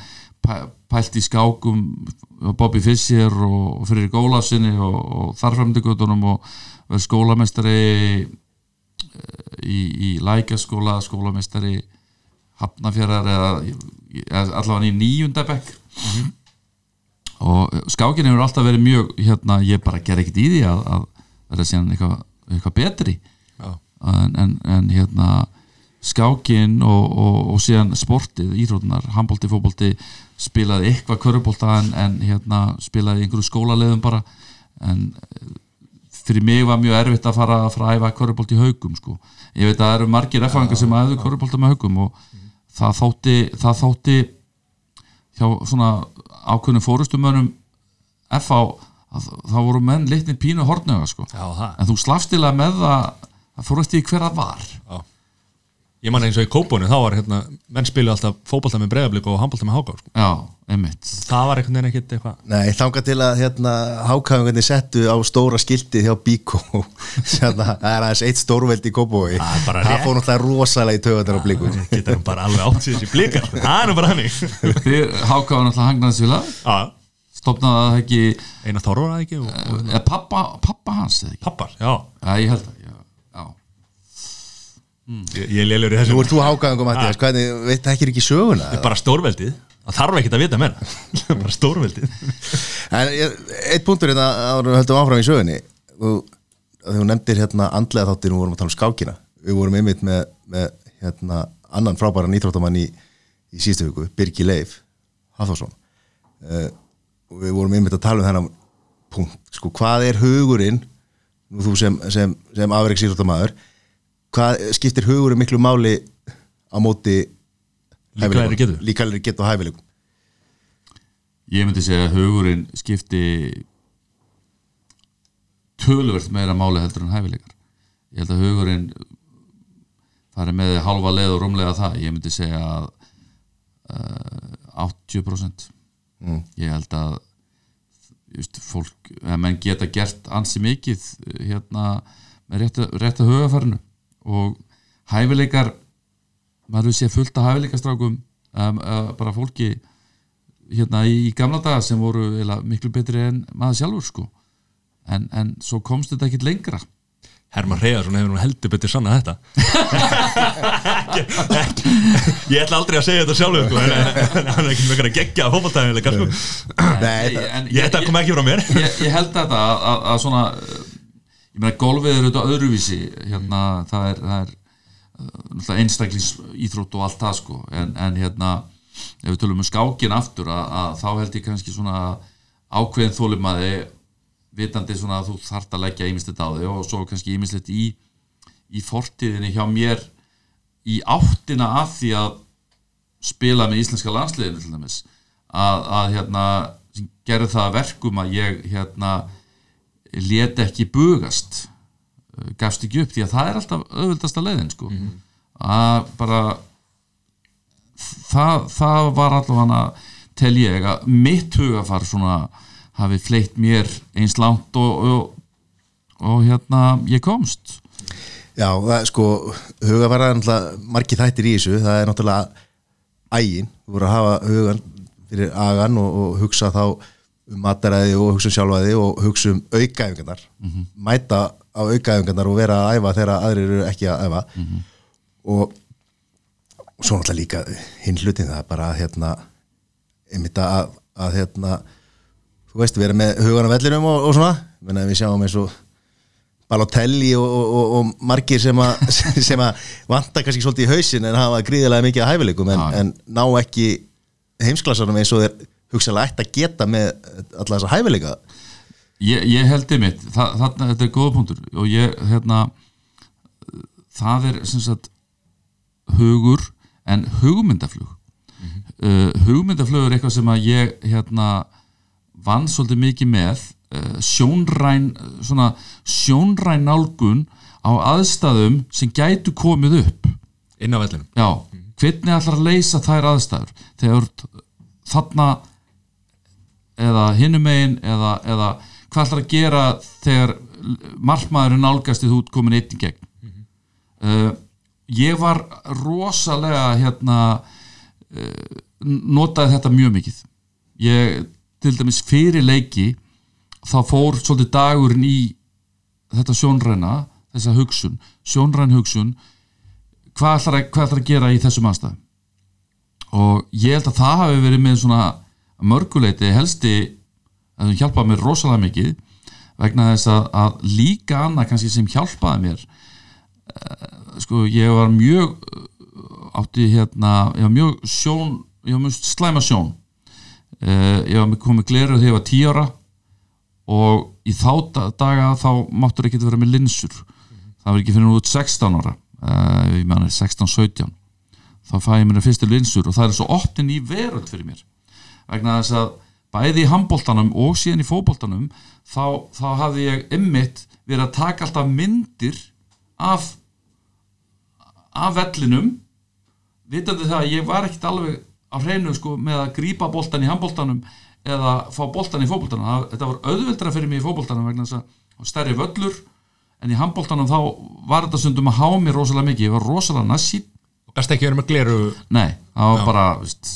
pæ- pælt í skákum Bobby Fischer og, Friðrik Ólafsinni og, þarframdygötunum og verið skólamestari í, í lækaskóla skólamestari hafnafjörðar eða, eða allavega í nýjunda bekk. Og skákin hefur alltaf verið mjög hérna, ég bara ger ekkert í því að, að vera síðan eitthvað, eitthvað betri. Já. en, en, en hérna skákin og, og, og síðan sportið, íþrótunar, handbólti, fótbólti spilaði eitthvað körubólta en, en hérna spilaði einhverju skólaleðum bara. En fyrir mig var mjög erfitt að fara að fræfa körubólt í haugum sko. ég veit að það eru margir erfæðingar sem aðeins körubólta með haugum og það þótti það þótti hjá svona ákveðnum fórustumönum FH að þá voru menn litnir pínu hortnöga sko. Já, það en þú slafstilega með það að fórust í hver það var Ég man eins og í kópunni, þá var hérna menn spilu alltaf fótbolta með breiðablík og handbolta með háká sko. já, einmitt. Það var einhvern veginn ekkit eitthvað. Nei, þangað til að hérna, hákæðingarnir settu á stóra skiltið hjá Bíkó hérna, það er aðeins eitt stórveld í Kópói Það það fór náttúrulega rosalega í töðar á blíku Geta nú bara alveg átt sér þessi blíkar. Það er nú bara hannig þið hákáða náttúrulega hangnaðsvila Já, stopnaði það ekki eina þorra það ekki? Og, og eða pappa, pappa hans eða ekki pappar, já já, ég held það já, já. Ég, ég lélur í þessu. Nú ert þú hákæðingum Mattias, hvernig, veit ekki ekki söguna? Bara stórveldið, það þarf ekkit að vita meira. Bara stórveldið. En eitt punktur hérna við höldum áfram í sögunni. Þú, að þú nefndir hérna andlega þáttir og vorum að tala um skákina. Við vorum einmitt með, með hérna annan frábæran íþróttamann í, í síðustu viku, Birgi Leif Hafþórsson uh, og við vorum einmitt að tala um þennan punkt, sko, hvað er hugurinn nú þú sem, sem, sem afreiks íþróttamaður hvað skiptir hugurinn miklu máli á móti Líkamlegri getu. líkalegri getu og hæfileikum. Ég myndi segja að hugurinn skipti töluvert meira máli heldur en hæfileikar. Ég held að hugurinn fari með halva leið og rúmlega það. Ég myndi segja að uh, 80% Mm. ég held að just, fólk, að menn geta gert ansi mikið hérna með rétta, rétta hugafærinu og hæfileikar maður sé fullt af hæfileikastrákum um, uh, bara fólki hérna í, í gamla daga sem voru eða, miklu betri en maður sjálfur sko. En, en svo komst þetta ekkit lengra. Herman Reyðarsson hefur nú heldur betur sanna þetta. Ég ætla aldrei að segja þetta sjálfur sko, en, en hann er ekki með að gegja sko. Ég að koma ekki frá mér. ég, ég held þetta að, að, að svona ég meina golfið er auðvitað öðruvísi hérna það er, það er uh, náttúrulega einstaklings íþrótt og allt það sko. En, en hérna ef við tölum um skákin aftur að, að þá held ég kannski svona ákveðin þólimaði vitandi svona að þú þart að leggja ímislegt á þig og svo kannski ímislegt í í fortíðinni hjá mér í áttina af því að spila með íslenska landsliðinu til dæmis. Að, að hérna gerði það að verkum að ég hérna leti ekki bugast uh, gafst ekki upp því að það er alltaf auðvöldasta leiðin sko. Að bara það, það var allavega tel ég að mitt hugafar svona hafi fleitt mér eins langt og, og, og hérna ég komst. Já, það er sko hugafara er náttúrulega margir þættir í þessu. Það er náttúrulega ægin. Þú voru að hafa hugan fyrir agan og, og hugsa þá um mataræði og hugsa um sjálfaði og hugsa um aukaæfingarnar mæta á aukaæfingarnar og vera að æfa þegar aðrir eru ekki að æfa. Og, og svo náttúrulega líka hinn hlutin það bara að hérna einmitt að, að hérna þú veist, vera með hugan á vellinum og, og svona, menn að við sjáum eins og Balotelli og, og, margir sem að, sem að vanta kannski svolítið í hausin en hafa gríðilega mikið að hæfileikum en, en ná ekki heimsklassanum eins og þeir hugsalega ætti að geta með alla þessa hæfileika. Ég, ég held einmitt það, þarna, þetta er góða punktur. Og ég, hérna það er sem sagt hugur en hugmyndaflug. Uh, hugmyndaflug er eitthvað sem að ég hérna vann svolítið mikið með uh, sjónræn svona sjónræn nálgun á aðstæðum sem gætu komið upp. Inn á vellinum. Já, hvernig ætlar að leysa þær aðstæður þegar þarna eða hinum megin eða, eða hvað ætlar að gera þegar markmaðurinn nálgast í þú komin eitt í gegn? Uh, ég var rosalega hérna uh, notaði þetta mjög mikið. Ég til dæmis fyrir leiki þá fór svolítið dagurinn í þetta sjónræna þessa hugsun, sjónræn hugsun hvað ætlar að, hvað ætlar að gera í þessum aðstæðum? Og ég held að það hafi verið með svona mörguleiti helsti að það hjálpaði mér rosalega mikið vegna þess að, að líka annað kannski sem hjálpaði mér uh, sko ég var mjög uh, átti hérna ég var mjög sjón ég var mjög slæma sjón. Uh, ég var komið gleru þegar ég var 10 ára og í þá da- daga þá máttur ekki vera með linsur. Það var ekki fyrir út 16 ára ég meðan 16-17 þá fæ ég mér fyrstu linsur og það er svo optin í veröld fyrir mér vegna þess að bæði í handbóltanum og síðan í fótboltanum þá, þá hafði ég ymmit verið að taka alltaf myndir af af vellinum. Vitandi það að ég var ekkit alveg á hreinu sko með að grípa boltan í handbóltanum eða fá boltan í fótboltanum. Það- þetta var auðveldra fyrir mig í fótboltanum vegna þess að stærri völlur en í handbóltanum þá var þetta stundum að há mér rosalega mikið, ég var rosalega nassít best ekki verið með gleru, nei, það var bara veist,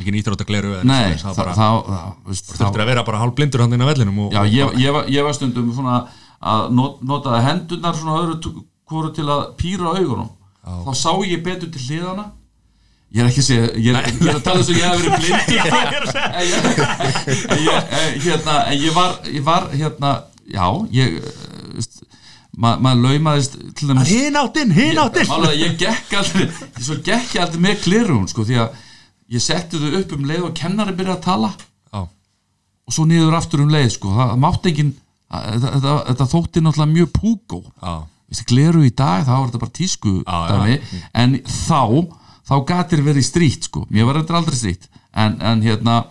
ekki nýtróta gleru nei, veist, þurftir að vera bara hálf blindur hann inn á vellinum og, Já, og ég, ég, var, ég var stundum svona að not, notaði hendurnar svona öðru hvoru til að pýra augunum. Þá sá ég betur til hliðana ég er ekki að segja ég er, ég er að tala þess að ég hef verið blindur. En ég, ég, hérna, en ég var ég var hérna, já ég, veist, ma, maður laumaðist til dæmis hinn áttinn, hinn áttinn Málega, ég gekk aldrei svo gekk ég aldrei með klirun sko, því að ég setti þau upp um leið og kennari byrja að tala Já. og svo niður aftur um leið sko. það mátt engin þetta, þótti náttúrulega mjög. Vistu, gleru í dag, þá var þetta bara tísku dæmi, en þá þá gatir verið strýtt sko. mér var þetta aldrei strýtt en, en hérna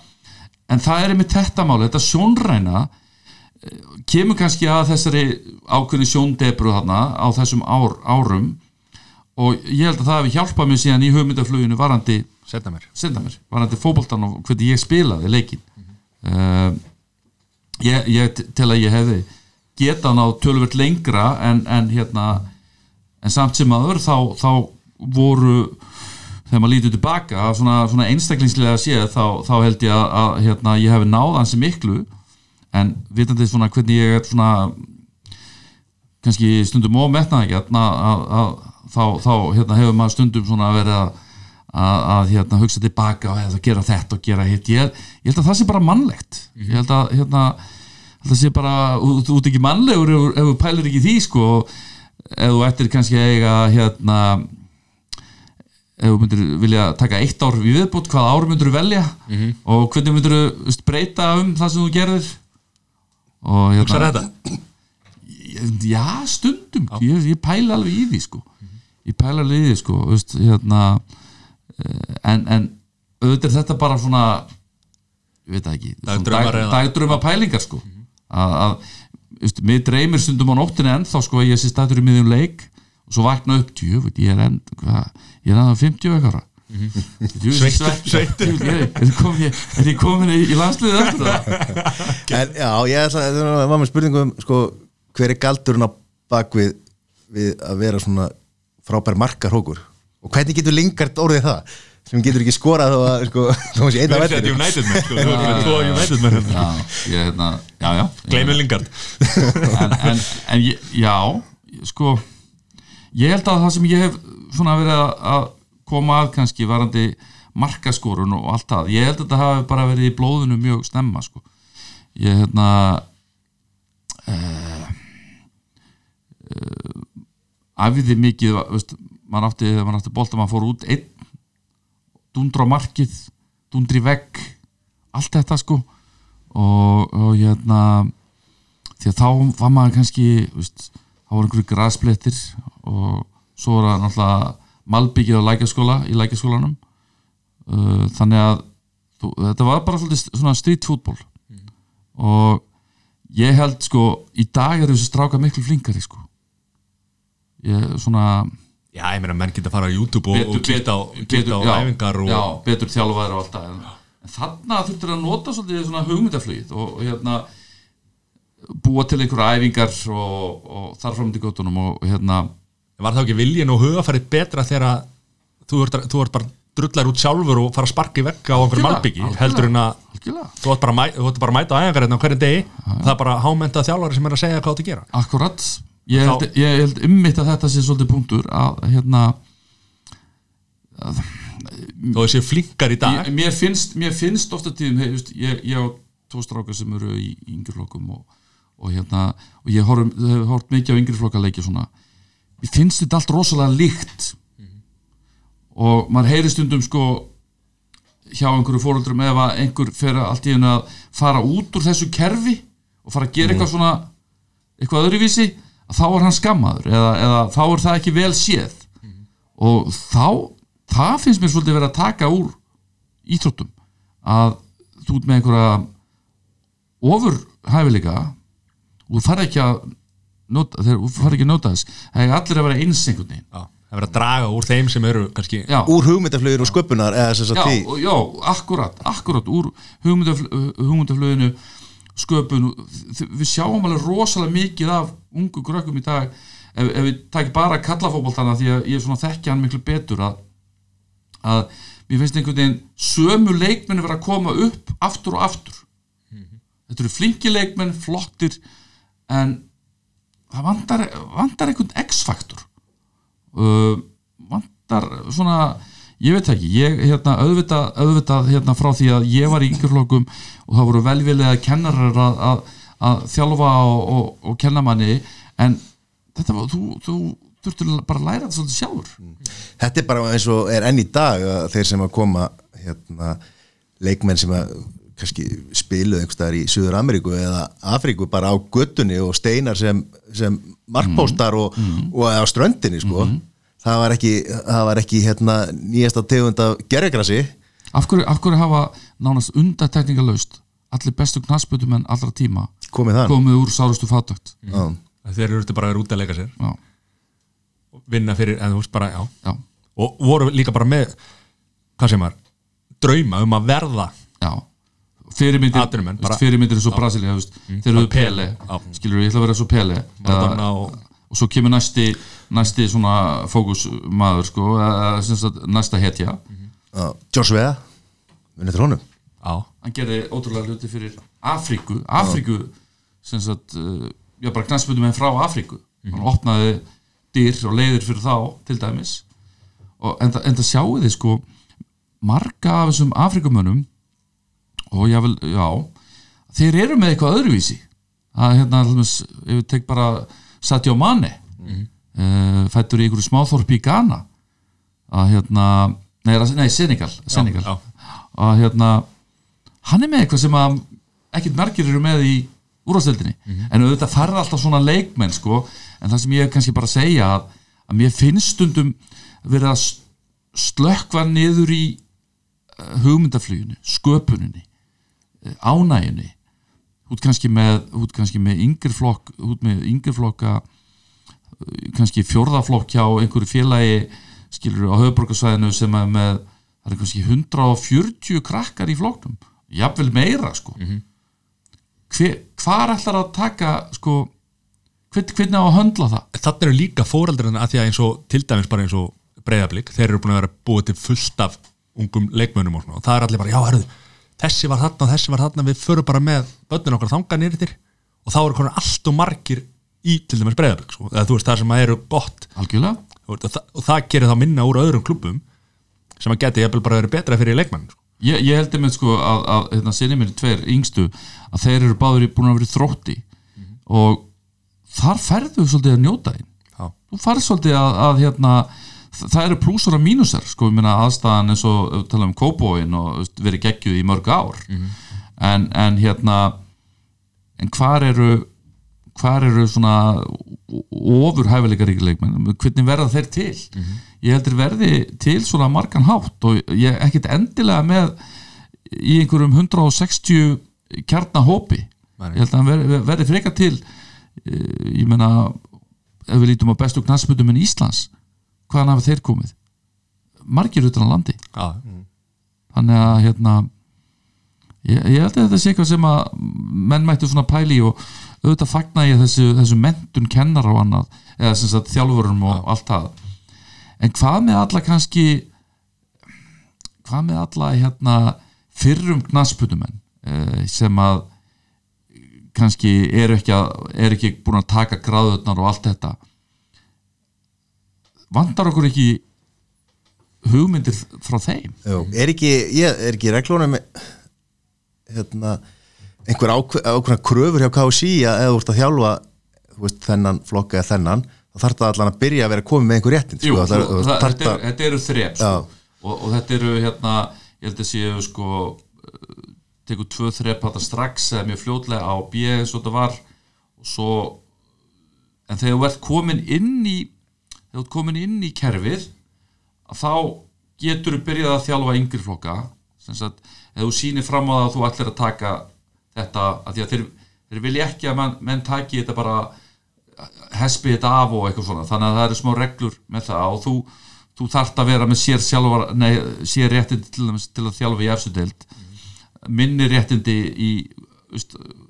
en það er einmitt þetta máli, þetta sjónræna eh, kemur kannski að þessari ákveðni sjóndebru þarna á þessum ár, árum og ég held að það hefði hjálpað mér síðan í hugmyndafluginu varandi setna mér senda mér, varandi fótboltan og hvernig ég spilaði leikin uh, ég, ég t- tel að ég hefði geta ná tölvöld lengra en, en hérna en samt sem aður þá, þá voru þegar maður lítur tilbaka svona, svona einstaklingslega séð þá, þá held ég að, að hérna, ég hefði náð hansi miklu. En vitandi svona hvernig ég er svona kannski stundum að, að, að, þá, þá hérna, hefur maður stundum svona verið að, að, að hérna, hugsa tilbaka og að gera þetta og gera hitt. Ég, ég held að það sé bara mannlegt. Ég held að hérna, held að sé bara þú þú ert ekki mannlegur ef, ef þú pælir ekki í því sko. Ef þú ættir kannski að eiga hérna ef þú myndir vilja taka eitt ár við viðbútt, hvaða ár myndir velja? Og hvernig myndir veist, breyta um það sem þú gerðir? Og hérna- já, stundum. Ég, ég pæla alveg í því sko ég pæla í því sko veist, hérna, eh, en, en auðvitað er þetta bara svona ég veit það ekki Dagdraumar dag, pælingar sko. Að, að veist, mér dreymir stundum á nóttinni ennþá sko að ég sé stættur í miðjum leik og svo vakna upp, djöfull, ég er enn hva, ég er ennþá 50 ekkara er ég komin, er ég komin í, í landsliðið það En já, ég ætla að var með spurningu um sko, hver er galdurinn á bakvið við að vera svona frábær markarhókur og hvernig getur Lingard orðið það? Sem getur ekki skorað þó að sko, að sé einn Þú af ert vellinum. United menn sko, þú ert með tvo United menn hérna. já, ég hérna, já, já. Gleimur Lingard. En, en, en ég, já sko ég held að það sem ég hef svona verið að, að koma að kannski varandi markaskorun og allt það ég held að þetta hafi bara verið í blóðinu mjög snemma sko. Ég hérna uh, uh, æfiði mikið veist, maður átti, maður átti bolta maður fór út einn dundra á markið, dundri vegg allt þetta sko. Og, og hérna því að þá var maður kannski veist, þá voru einhverju grasplettir og svo var það náttúrulega malbyggið á lækjaskóla í lækjaskólanum uh, þannig að þú, þetta var bara svona street fútból og ég held sko í dag er þessi stráka miklu flinkari sko ég svona Já, ég meina, menn geta að fara á YouTube og, og kíkta á, kíkta á já, æfingar og já, betur þjálfaðir og allt það. En, en þarna þurftur að nota svolítið svona hugmyndaflugið og, og hérna búa til einhverja æfingar og, og þar fram til góttunum og hérna var þá ekki viljin og hugafærið betra þegar þú ert, bara drullar út sjálfur og fara að sparka í vegga á einhverjum algjörlega. heldur en að þú ert bara, bara að mæta á æfingar hérna á hverju degi. Það er bara hámenta þjálfari sem er að segja hvað þú átt að gera. Akkurat ég held, Þá- ég held ummitt að þetta sé svolítið punktur að hérna þó þessi flinkar í dag. Ég, mér, finnst, mér finnst ofta tíðum hey, just, ég, ég á tvo strákar sem eru í yngri flokkum og, og hérna og ég hef hort mikið á yngri flokka leiki svona. Mér finnst þetta allt rosalega líkt. Og maður heyri stundum sko hjá einhverju fóruldrum ef að einhver fer allt í hennu að fara út úr þessu kerfi og fara að gera eitthvað svona eitthvað öðruvísi. að þá er hann skammaður eða, eða þá er það ekki vel séð. Og þá það finnst mér svolítið verið að taka úr íþróttum að þú ert með einhverja ofur hæfileika og þú fara ekki að nota, þegar þú fara ekki að nota þess það er allir að vera eins einhvern veginn. Já, það verður að draga úr þeim sem eru kannski já, úr hugmyndaflugir og sköpunar já, já, akkurat, akkurat úr hugmyndafl, hugmyndaflöðinu sköpun við sjáum alveg rosalega mikið af ungu grökkum í dag ef, ef við takk bara kallafótboltana því að ég þekki hann miklu betur að, að mér finnst einhvern veginn sömu leikmenn vera að koma upp aftur og aftur. Þetta eru flinki leikmenn, flottir en það vantar, vantar einhvern X-faktor. Uh, vantar svona ég veit ekki, ég hérna auðvitað, auðvitað hérna frá því að ég var í yngjurflokkum og það voru velvilega kennarar að, að, að þjálfa og, og, og kenna manni en þetta var, þú, þú þurftur bara að læra þetta svolítið sjálfur. Þetta er bara eins og er enn í dag þeir sem að koma hérna, leikmenn sem að kannski spiluð einhvers staðar í Suður Ameríku eða Afríku bara á göttunni og steinar sem, sem markpóstar og, og á ströndinni sko það var ekki, það var ekki hérna, nýjasta tegund af gerðigrassi af af hverju hafa nánast undatekningalöst allir bestu knassbötumenn allra tíma komið þann komið úr sárustu fátökt Já. þeir eru bara að vera út að leika sér. Já, vinna fyrir, en bara, já. Já, og voru líka bara með hvað sem var, drauma um að verða já. Fyrirmyndir, fyrirmyndir eins og Brasilia veist, þeir eru Pele, skilur ég ætla að vera Pele Eða- og og svo kemur næsti næsti svona fókusmaður sko, eða sem sagt, næsta hetja. Já. George Vea munið til honum. Á, hann gerði ótrúlega hluti fyrir Afríku. Afríku sem sagt, uh, já bara knastbundum henn frá Afríku. Hann opnaði dyr og leiðir fyrir þá til dæmis. Og en, það- en það sjáu þið sko marga af þessum Afríkumönnum og ég vil, já þeir eru með eitthvað öðruvísi. Að hérna, ef við tek bara Sadio Mane. Mm fættur í einhverju smáþorpi í Ghana. Að hérna nei, nei Senegal, Senegal. já. að hérna hann er með eitthvað sem að ekkert margir eru með í úrvarsdeildinni en auðvitað farða alltaf svona leikmenn sko, en það sem ég kannski bara segja að, að mér finnst stundum verið að s- slökkva niður í uh, hugmyndafluginu, sköpuninni uh, ánæginni út kannski með, út kannski með yngri flokk, út með yngri flokka uh, kannski fjórðaflokk hjá einhverju félagi skilur á höfuborgarsvæðinu sem er með það er kannski 140 krakkar í flokknum. Jafnvel meira sko. Hver, hvar ætlar að taka sko hvern, hvernig á að höndla það? Þannig eru líka fóreldrarna að því að eins og til dæmis bara eins og breyðablík þeir eru búin að vera búið til fullt af ungum leikmönnum og svona. Og það er allir bara, já, herðu þessi var þarna og þessi var þarna, við förum bara með börnin okkar þangað nýrið þér og þá eru konar allt og margir í til dæmis breyðablík sko. eða þú veist það sem að eru gott algjörlega. Og, það, og það gerir þá minna úr öðrum klubum sem að geti jafnvel bara verið betra fyrir leikmann sko. Ég, ég heldur með sko að, að hérna, sinni mér tveir yngstu að þeir eru báður búin að vera þrótti. Og þar ferðu svolítið að njóta Já. þú farið svolítið að, að hérna, það eru plúsur og mínusar sko, meina aðstæðan eins og tala um kóbóin og verið geggjuð í mörg ár. En, en hérna en hvar eru hvar eru svona ofur hæfileikaríki leikmenn hvernig verða þeir til? Ég heldur verði til svona margan hátt og ég er ekkit endilega með í einhverjum 160 kjarnahópi Nei. ég held að hann verði, verði freka til eh, ég meina ef við lítum á bestu knastmyndum en Íslands hvaðan hafa þeir komið? Margir utan á landi. Já, þannig að hérna ég, ég held að þetta sé eitthvað sem að menn mættu svona pæli og auðvitað fagna ég þessu, þessu mentun kennar og annað, eða sem sagt þjálfurum og allt það. En hvað með alla kannski hvað með alla hérna fyrrum knaspunumenn eh, sem að kannski eru ekki, að, eru ekki búin að taka gráðurnar og allt þetta? Vandar okkur ekki hugmyndir frá þeim? Jú, er ekki, ég, er ekki reglunum hérna, einhver ákve- ákveðna kröfur hjá KSI að eða þú ert að þjálfa veist, þennan flokka eða þennan þá þarf það allan að byrja að vera komið með einhver réttin Jú, sko, það, það, það, þetta, er, þetta eru þrep sko. Og, og þetta eru hérna ég held að séu sko tekur tvö þrep þetta strax eða mjög fljótlega á B eins og þetta var. Og svo en þegar þú ert komin inn í þegar þú ert komin inn í kerfið þá getur þú byrjað að þjálfa yngri flokka. Sem sagt, ef þú sýnir fram á það að þú ætlir að taka þetta, að að þeir, þeir vilja ekki að menn, menn taki þetta bara hespi þetta af og eitthvað svona. Þannig að það eru smá reglur með það og þú, þú þarft að vera með sér sjálfar nei, sér réttindi til, til að þjálfa í efsudeld minni réttindi í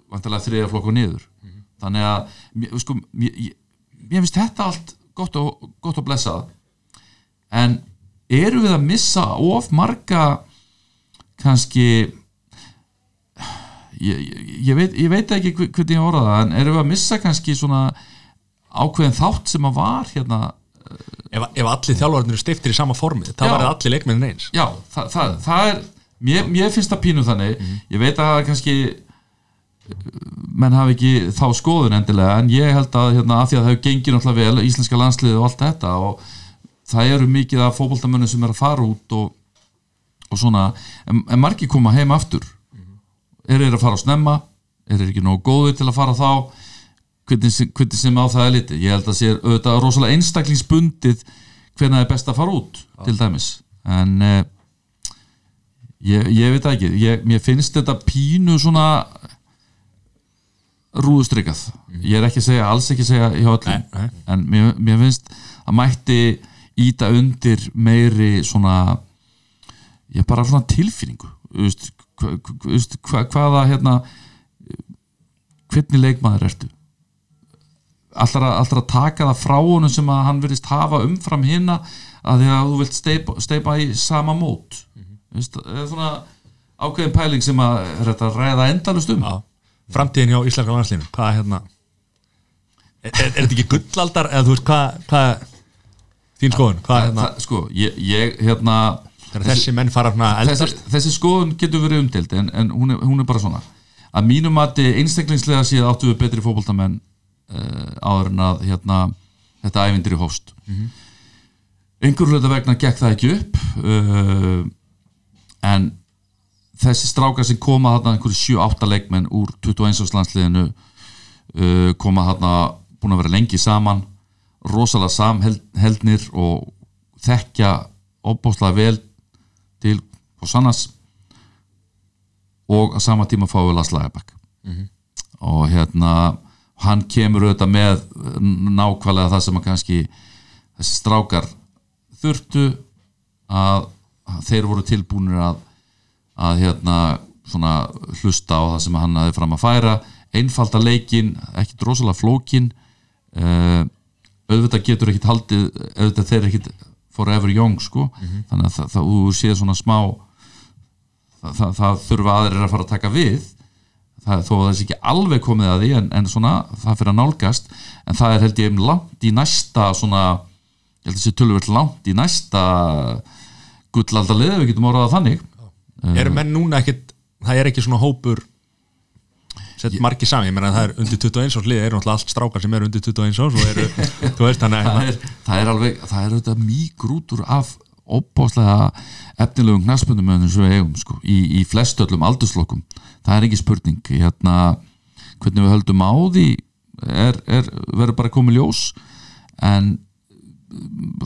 vantilega þriða flokku niður. Þannig að mér, sko, mér, mér finnst þetta allt gott og, gott og blessað. En eru við að missa of marga kannski ég, ég, veit, ég veit ekki hve- hvernig ég orða það en eru við að missa kannski svona ákveðin þátt sem að var hérna ef, ef allir þjálfarnir eru stiftir í sama formi þá Já. verða allir leikmennin eins. Já, það, það, það er mér, mér finnst það pínu þannig. Ég veit að kannski menn hafi ekki þá skoðun endilega en ég held að hérna, af því að það hefur gengið náttúrulega vel, íslenska landsliði og allt þetta og það eru mikið af fótboltamönnum sem er að fara út og, og svona, en, en margir koma heim aftur eru þeir að fara á snemma eru þeir ekki nógu góðir til að fara þá. Hvernig, sem- hvernig sem á það er litið. Ég held að sé auðvitað rosalega einstaklingsbundið hvernig það er best að fara út til dæmis. En eh, ég, ég veit ekki. Ég, mér finnst þetta pínu svona rúðustrykað ég er ekki að segja, alls ekki að segja hjá öllum. Nei, nei. en mér, mér finnst að mætti íta undir meiri svona ég bara svona tilfinningu. Veist, hva, hvaða hérna hvernig leikmaður ertu? Alltaf að, taka það frá honum sem að hann verðist hafa umfram hinna að því að þú vilt steipa, steipa í sama mót? Mm -hmm. eða svona ákveðin pæling sem að þetta ræða endalust um. Já. framtíðin hjá íslenska landslínu hvað hérna er, er, er þetta ekki gullaldar eða þú veist hvað, hvað þín skoðun, hvað hérna? sko, ég, ég hérna þessi menn fara þessi, þessi skoðun getur verið umdelt en, en hún, er, hún er bara svona að mínum mati einstaklingslega séð áttu við betri fótboltamenn uh, áður en að hérna, þetta ævindir í hóst einhver hluta vegna gekk það ekki upp uh, en þessi strákar sem koma þarna einhverju 7-8 leikmenn úr 21. landsliðinu uh, koma þarna búin að vera lengi saman rosalega samheldnir og þekkja óbúslega vel til Hosannas. Og á sama tíma fáum við Lars Lagerbæk og hérna hann kemur auðvitað með nákvæmlega það sem að kannski þessi strákar þurftu að þeir voru tilbúinir að að hérna svona hlusta á það sem hann hafi fram að færa. Einfalda leikin, ekki drosalega flókin uh, auðvitað getur ekkit haldið auðvitað þeir ekkit forever young sko. Þannig að það, þú séð svona smá það, það, það þurfa aðrir að fara að taka við. Það, þó að það sé ekki alveg komið að því en, en svona það fyrir að nálgast. En það er held ég um langt í næsta svona, ég held að þessi tölvöld langt í næsta gullaldalið við getum orðað þannig. Eru menn núna ekkit það er ekki svona hópur sett margir sami, ég meina það er undir 21 árs lið, eru náttúrulega allt strákar sem eru undir 21 árs og eru, þú veist það að er, það er alveg, það er auðvitað mýgrútur af óbáslega efnilegum knaspundumöðunum sem við eigum sko, í, í flestöllum aldurslokum það er ekki spurning hérna, hvernig við höldum á því er, er, verður bara komið ljós. En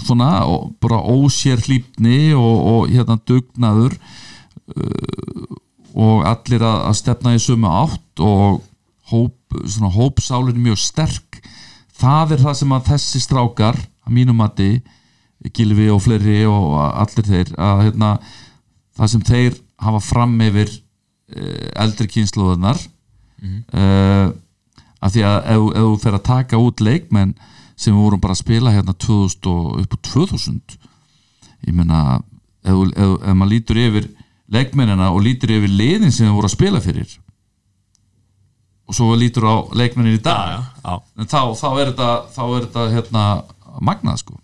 svona og bara ósér hlýpni og, og hérna dugnaður uh, og allir að, að stefna í sömu átt og hóp, svona hópsálin er mjög sterk það er það sem að þessi strákar að mínum mati Gilvi og fleiri og allir þeir að hérna, það sem þeir hafa fram yfir eh, eldri kynsluðunar mm -hmm. að því að ef, ef þú fer að taka út leikmenn sem við vorum bara að spila hérna 2000 og upp á 2000 ég meina ef, ef, ef maður lítur yfir leikmennina og lítur yfir liðin sem við voru að spila fyrir og svo lítur á leikmennin í dag já, já. en þá, þá er þetta, þá er þetta hérna, magnað sko.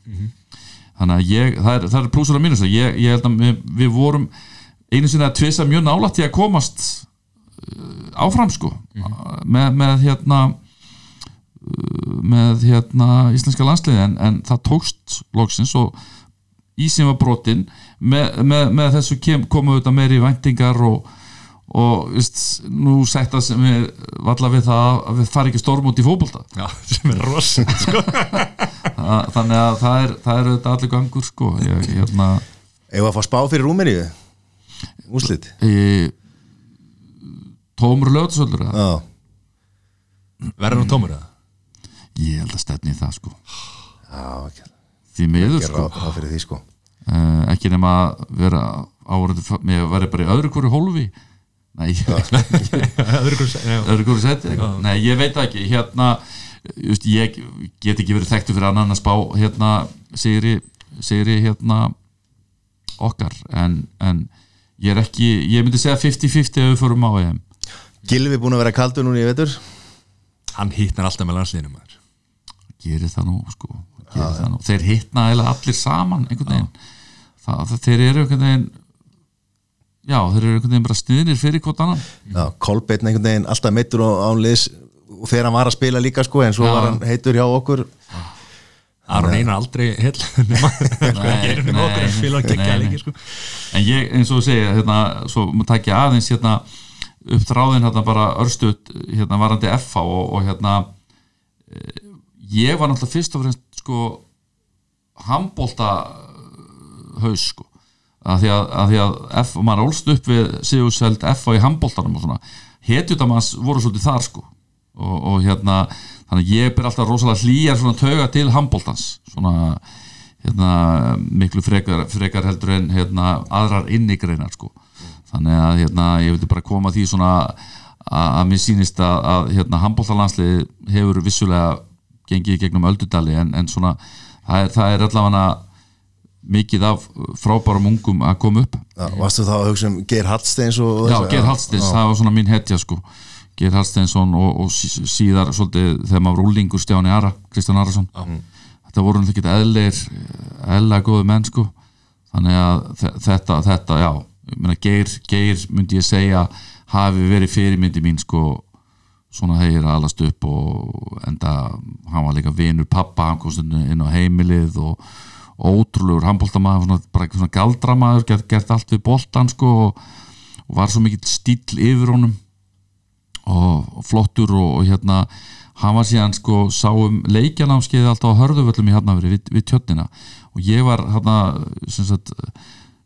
Þannig að ég, það er, er plúsur að mínus ég, ég held að við, við vorum einu sinni að tvisa mjög nálægt í að komast uh, áfram sko. Með, með hérna uh, með hérna íslenska landsliði en, en það tókst loksins og ísinn var brotin með, með, með þessu kem, komu auðvitað meiri væntingar og, og veist, nú sætta sem við valla við það að við fari ekki storm út í fótbolta. Já, sem er rosa sko. Þa- þannig að það er, það er auðvitað allir gangur sko. Ég, hérna, Ef að fá spá fyrir Rúmeníu? Úslit ég, tómur lögðsöldur Já, verður nú tómur eða? ég held að stefni í það sko. Já, ekki því miður sko. því sko. Uh, ekki nema að vera áraði með að vera bara í öðru hverju hólfi nei, öðru hverju se- já. öðru hverju seti. Nei, ég veit það ekki. Hérna, just, ég get ekki verið þekktu fyrir annan að spá hérna, sigri, sigri hérna okkar. En, en ég er ekki, ég myndi segja 50-50 ef við förum á EM. Gilvi búin að vera kaldur núna í vetur hann hittnar alltaf með landsliðinu maður. Gerir það nú sko. Gerir það nú. þeir hittna eiginlega allir saman einhvern veginn. Það, það, þeir eru einhvern veginn já, þeir eru einhvern veginn bara sniðnir fyrir hvort annan Já, Kolbeinn einhvern veginn alltaf meittur og ánliðs og þegar hann var að spila líka sko en svo Já. var hann heitur hjá okkur Aron Einar aldrei heil nema nema okkur en spila að gegja lengi sko. en ég, eins og þú segja, hérna svo maður takja aðeins hérna upp þráðin hérna bara örstuð hérna varandi FH og, og hérna eh, ég var náttúrulega fyrst og fremst sko handbólta haus sko að því að, að, því að F, maður ólst upp við Sigursveld F í handbóltanum og svona. Hetjutamanns voru svolítið þar sko. Og, og hérna þannig ég ber alltaf rosalega hlýjar svona tauga til handbóltans svona hérna miklu frekar, frekar heldur en hérna aðrar innigreinar sko. Þannig að hérna ég vildi bara koma því svona að, mér sýnist að, að hérna handbóltalandslið hefur vissulega gengið gegnum öldudali en, en svona það er, það er allavega mikið af frábærum ungum að koma upp. Já, varstu þá að hugsa um Geir Hallsteins og Já, Geir Hallsteins, það var svona mín hetja sko. Geir Hallsteinsson og, og sí- síðar svolítið þegar maður var úlingur Stjáni Ara, Kristján Arason. Þetta voru náttúrulega ekki eðlir eðlega góðu menn sko. Þannig að þe- þetta, þetta, já. Ég meina, Geir, Geir myndi ég segja hafi verið fyrirmyndi mín sko. Svona hegir að alast upp og enda hann var líka vinur pappa, hann kom stundum inn á heimilið og, ótrúlegur handbóltamaður, svona, bara svona galdramaður gert, gert allt við boltan sko og, og var svo mikill stíl yfir honum og, og flottur og, og hérna hann var síðan sko sáum leikjanámskeiði alltaf á hörðuvöllum í Hafnafri við, við tjötnina. Og ég var hérna sem sagt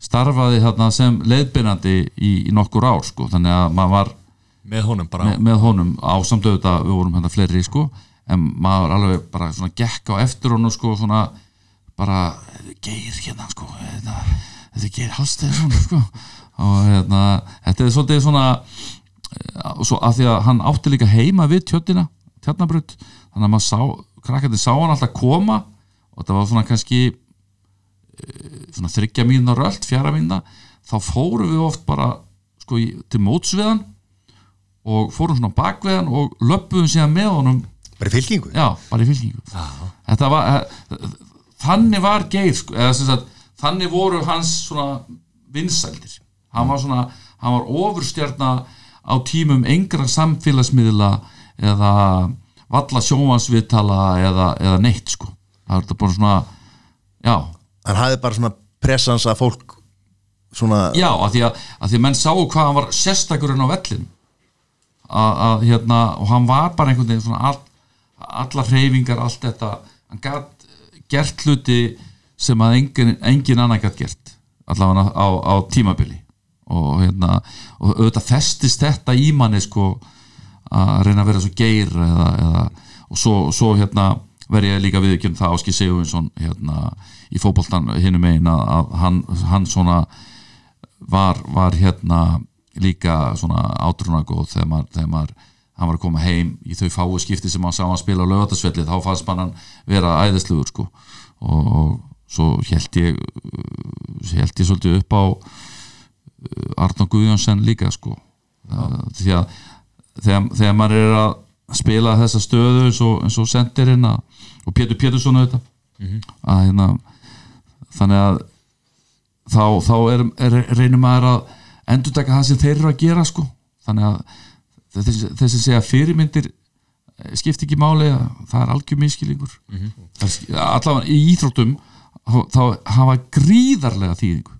starfaði hérna sem leiðbyrnandi í, í nokkur ár sko þannig að maður var með honum bara með, með honum á samtöðu þetta við vorum hérna fleiri sko en maður alveg bara svona gekk á eftir honum sko svona bara geir hérna sko hérna, þetta er geir halstæði sko. Og hérna þetta er svolítið svona eh, og svo að því að hann átti líka heima við tjöttina, tjarnabrut þannig að maður sá, krakkandi sá hann alltaf koma og þetta var svona kannski eh, svona þryggja mínuna rölt, fjara mínuna þá fórum við oft bara sko í, til móts við hann og fórum svona bak við hann og löppuðum síðan með honum. Bara í fylkingu? Já, bara í fylkingu. Þetta var, eh, þannig var geir sko, eða sagt, þannig voru hans svona vinsældir. Hann var svona, hann var ofurstjarna á tímum engra samfélagsmiðla eða valla sjónvansviðtala eða, eða neitt sko. Það er þetta bara svona já, hann hafði bara svona pressans að fólk svona já, að því að, að því að menn sáu hvað hann var sérstakurinn á vellin að, að hérna, og hann var bara einhvern veginn svona all, allar hreyfingar, allt þetta. Hann gætt gert hluti sem að engin, engin annan gætt gert allavega á, á tímabili. Og hérna og auðvitað festist þetta í manni sko að reyna að vera svo geir eða, eða, og svo, svo hérna verð ég líka viðkjörn það Áski Sigurvinsson hérna í fótboltan hinnum einn að, hann, hann svona var, var hérna líka svona maður, þegar maður hann var að koma heim í þau fáu skipti sem hann sá að spila á lögatarsvelli þá fannst mann hann vera æðisluður sko. Og, og svo held ég held ég svolítið upp á Arnó Guðjónsson líka sko. Það, því að þegar, þegar maður er að spila þessa stöðu eins og, sendirinn og Pétur Pétursson auðvitað að hérna þannig að þá, þá er, er, reynir maður að endur taka það sem þeir eru að gera sko. Þannig að þessi, þessi segja fyrirmyndir eh, skipti ekki máli að það er algjör miskilingur mm -hmm. allavega í íþróttum þá- þá hafa gríðarlega þýðingu.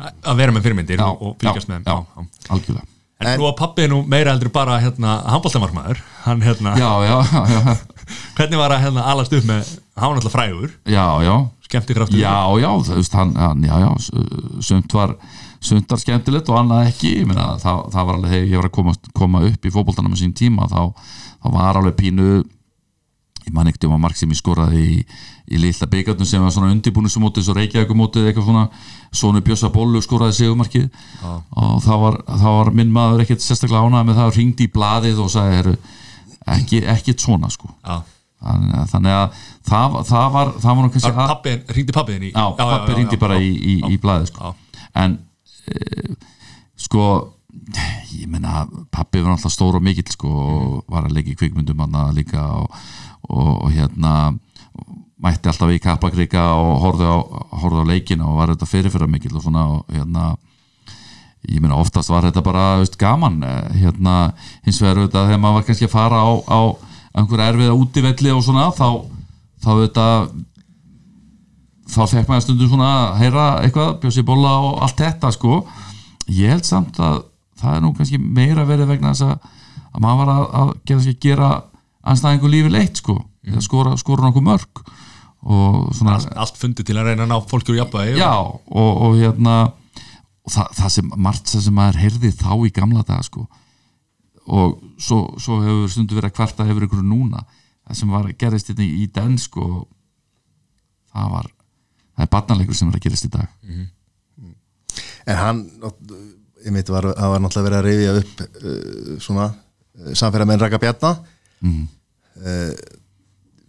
Að vera með fyrirmyndir Já, og, fylgjast já, með þeim. já. algjörlega. En, En- nú að pappi er nú meira heldur bara hérna, handbóltamarmaður hann hérna, já, já, já, já, hvernig var að hérna alast upp með, hann náttúrulega frægur. Já, já. Skemmti kraftur Já, já, veist, hann, hann já, já, s- sumt var sumt var skemmtilegt og annað ekki. Meina, það, það var alveg, þegar ég var að koma, koma upp í fótboltanum á sín tíma, þá, þá var alveg pínu ég man ekkert um að mark sem ég skoraði í, í lilla byggarnum sem var svona undirbúnisumótið svo reykjaðegumótið eitthvað svona Sónu Bjössa Bollu skoraði segumarkið og það var, það var minn maður ekkert sérstaklega ánað með það ringdi í blaðið og sagði, heru, ekki, ekkert svona sko. Já. þannig að, það, var- það var það var pappi, ringdi pappiðin í Já, pappi ringdi bara í, í, í blæði sko. en sko ég meina pappi var alltaf stór og mikill sko, og var að í kvikmyndum hann líka og, og, og hérna mætti alltaf í kappakrika og horfði á, á leikina og var þetta fyrirfyrir mikill og svona og hérna ég meina oftast var þetta bara veist, gaman eh, hérna hins vegar auðvitað þegar maður var kannski að fara á, á einhver erfiða útivelli og svona þá, þá auðvitað þá fekk maður stundum svona að heyra eitthvað, bjósi bóla og allt þetta sko. Ég held samt að það er nú kannski meira verið vegna þess að, að maður var að, að gera, gera anstæðingu lífi leitt sko eða skora, skora nokkuð mörg. Og svona allt, allt fundi til að reyna að ná fólki úr jafnvægi. Já og, og hérna og það, það sem margt það sem maður heyrði þá í gamla daga sko. Og svo, svo hefur stundu verið að kvarta hefur ykkur núna það sem var gerast þetta í den sko það var það er barnalegur sem er að gerast í dag. En hann ég veit, var, það var náttúrulega verið að rifja upp uh, svona uh, samfélag með Raka Bjarna mm.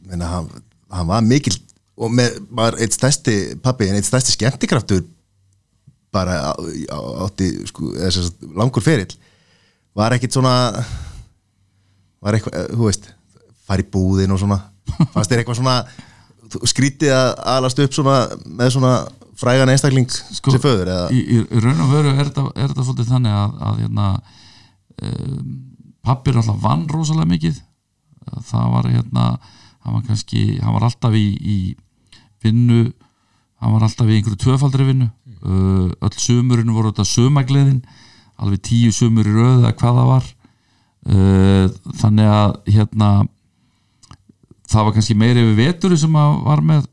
menna hann, hann var mikil og með, var eitt stærsti pappi, en eitt stærsti skemmtikraftur bara á, á, átti sko, langur ferill. Var ekkit svona var eitthvað, eh, þú veist fara í búðin og svona. Fannst þér eitthvað svona skrítið að alast upp svona með svona frægan einstakling Sko, sem föður í, í, í raun og veru er þetta, svolítið þannig að, að hérna, um, pappir alltaf vann rosalega mikið. Það var hérna hann var kannski, hann var alltaf í, í vinnu hann var alltaf í einhverju tvöfaldri vinnu. Uh, öll sumurinn voru þetta sumagliðin alveg tíu sumur í röð eða hvað það var. Uh, þannig að hérna það var kannski meiri yfir veturi sem var með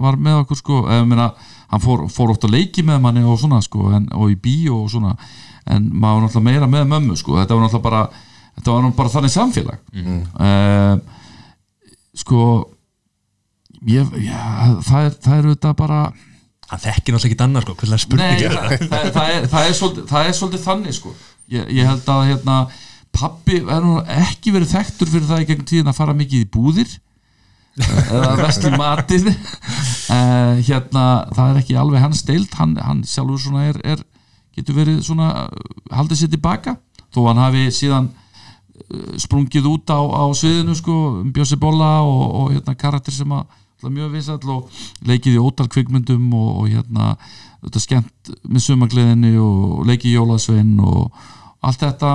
var með okkur sko. Meina, hann fór, fór oft að leiki með manni og svona sko en, og í bíó og svona. En maður var náttúrulega meira með mömmu sko. Þetta var náttúrulega bara þetta var náttúrulega bara þannig samfélag. Mm. sko ég, já, það er það er auðvitað bara hann þekkir náttúrulega ekki annar sko Nei, það, það, það, er, það, er það er svolítið þannig sko. Ég, ég held að hérna pappi er nú ekki verið þekktur fyrir það í gegn tíðin að fara mikið í búðir? Eh, eða vestli matið? Uh, hérna það er ekki alveg hans deild. Hann, hann sjálfur svona er, er getur verið svona uh, haldið sér tilbaka. Þó hann hafi síðan uh, sprungið út á, á sviðinu sko, um Bjössi Bolla og, og hérna karakter sem að mjög vinsall og leikið í ótal kvikmyndum og, og hérna þetta skemmt með sumagliðinni og leikið í Jólasvein og allt þetta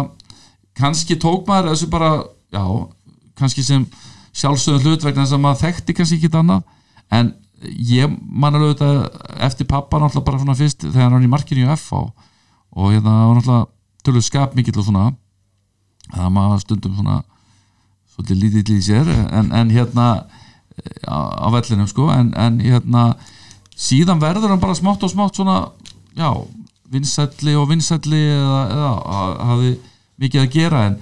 kannski tók maður þessu bara já, kannski sem sjálfsögum hlut vegna þess að maður þekkti kannski ekki annað. En ég man alveg þetta eftir pappa náttúrulega bara svona fyrst þegar hann var í markinu í FH og hérna var náttúrulega tölur skap mikill og svona það maður stundum svona svolítið lítill í sér en, en hérna á, á vellinum sko en, en hérna síðan verður hann bara smátt og smátt svona já, vinsælli og vinsælli eða, eða ha- hafði mikið að gera en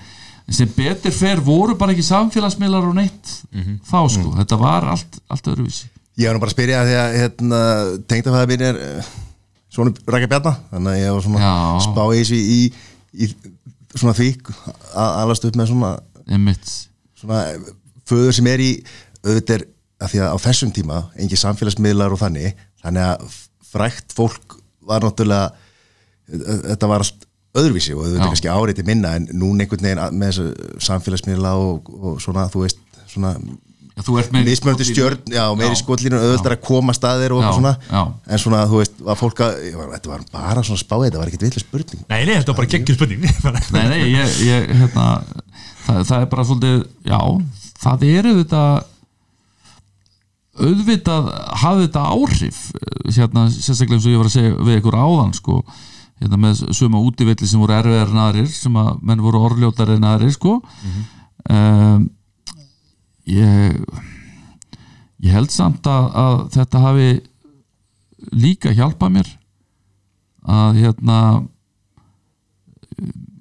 sem betur fer voru bara ekki samfélagsmiðlar og neitt þá sko, þetta var allt, allt öðruvísi. Ég var nú bara að spyrja því að hérna, tengdafæða mín er uh, svona rækja bjarna þannig að ég var svona Já. spá í þessu í, í, í svona því að alast upp með svona, einmitt, svona föður sem er í auðvitað er að því að á þessum tíma engi samfélagsmiðlar og þannig þannig að frækt fólk var náttúrulega þetta var allt öðruvísi og auðvitað Já. kannski áreiti minna en núna einhvern veginn með þessu samfélagsmiðla og, og svona þú veist svona mismörndi stjörn, já, meiri skotlínu auðvitað að koma staðir og Já, svona. já. en svona, þú veist, var fólk að var, þetta var bara svona spáið, þetta var ekkit vilja spurning. Nei, nei, þetta var bara geggjum spurning. Nei, nei, ég, ég hérna, það, það er bara svolítið, já, það er auðvitað auðvitað hafði þetta áhrif hérna, sérstaklega eins og ég var að segja við ykkur áðan, sko hérna, með suma útivilli sem voru erfiðar en aðrir sem að menn voru orðljótar en aðrir, sko. Um, ég ég held samt að, að þetta hafi líka hjálpað mér að hérna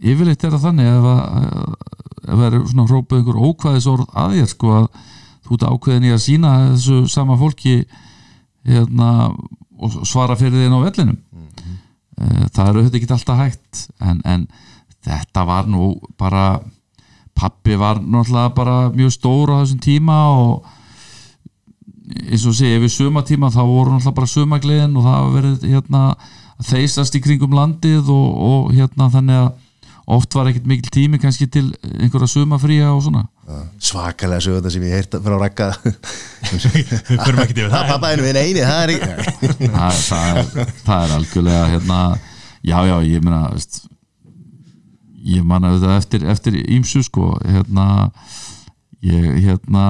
yfirleitt er það þannig ef að er svona hrópað einhver ókvæðisorð að þér sko að þú ert ákveðin í að sína þessu sama fólki hérna og svara fyrir þinn á vellinum. mm það er auðvitað ekki alltaf hægt en, en þetta var nú bara pappi var náttúrulega bara mjög stór á þessum tíma og eins og sé, yfir sumatíma þá voru náttúrulega bara sumagliðin og það verið hérna þeysast í kringum landið og, og hérna þannig að oft var ekkert mikil tími kannski til einhverja sumafría og svona svakalega sögunda sem ég heirt frá rakka við förum ekki til það. Það pappa einu en eini, það er ekki það, er, það er algjörlega hérna, já já ég meina veist, ég man að þetta eftir, eftir ímsu sko hérna ég hérna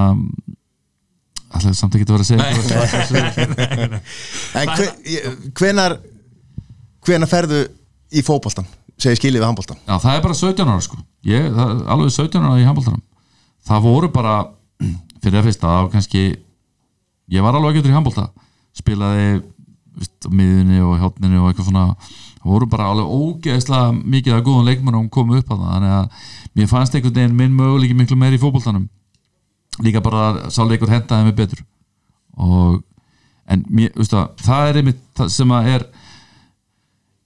alltaf samt ekki að vera að segja hvenar hvenar ferðu í fótboltan segir skilið við handboltan Já, það er bara 17 ára sko. Ég, það, er alveg 17 ára í handbóltanum það voru bara fyrir að fyrsta, það var kannski ég var alveg ekki í handbólta spilaði veist, á miðunni og hjáttninni og eitthvað svona. Það voru bara alveg ógeðslega mikið að góðum leikmennum komu upp að það þannig að mér fannst einhvern veginn minn möguleiki miklu meiri í fótboltanum. Líka bara að sá leikur hentaði mig betur. Og en mér, veist það, það er einmitt það sem að er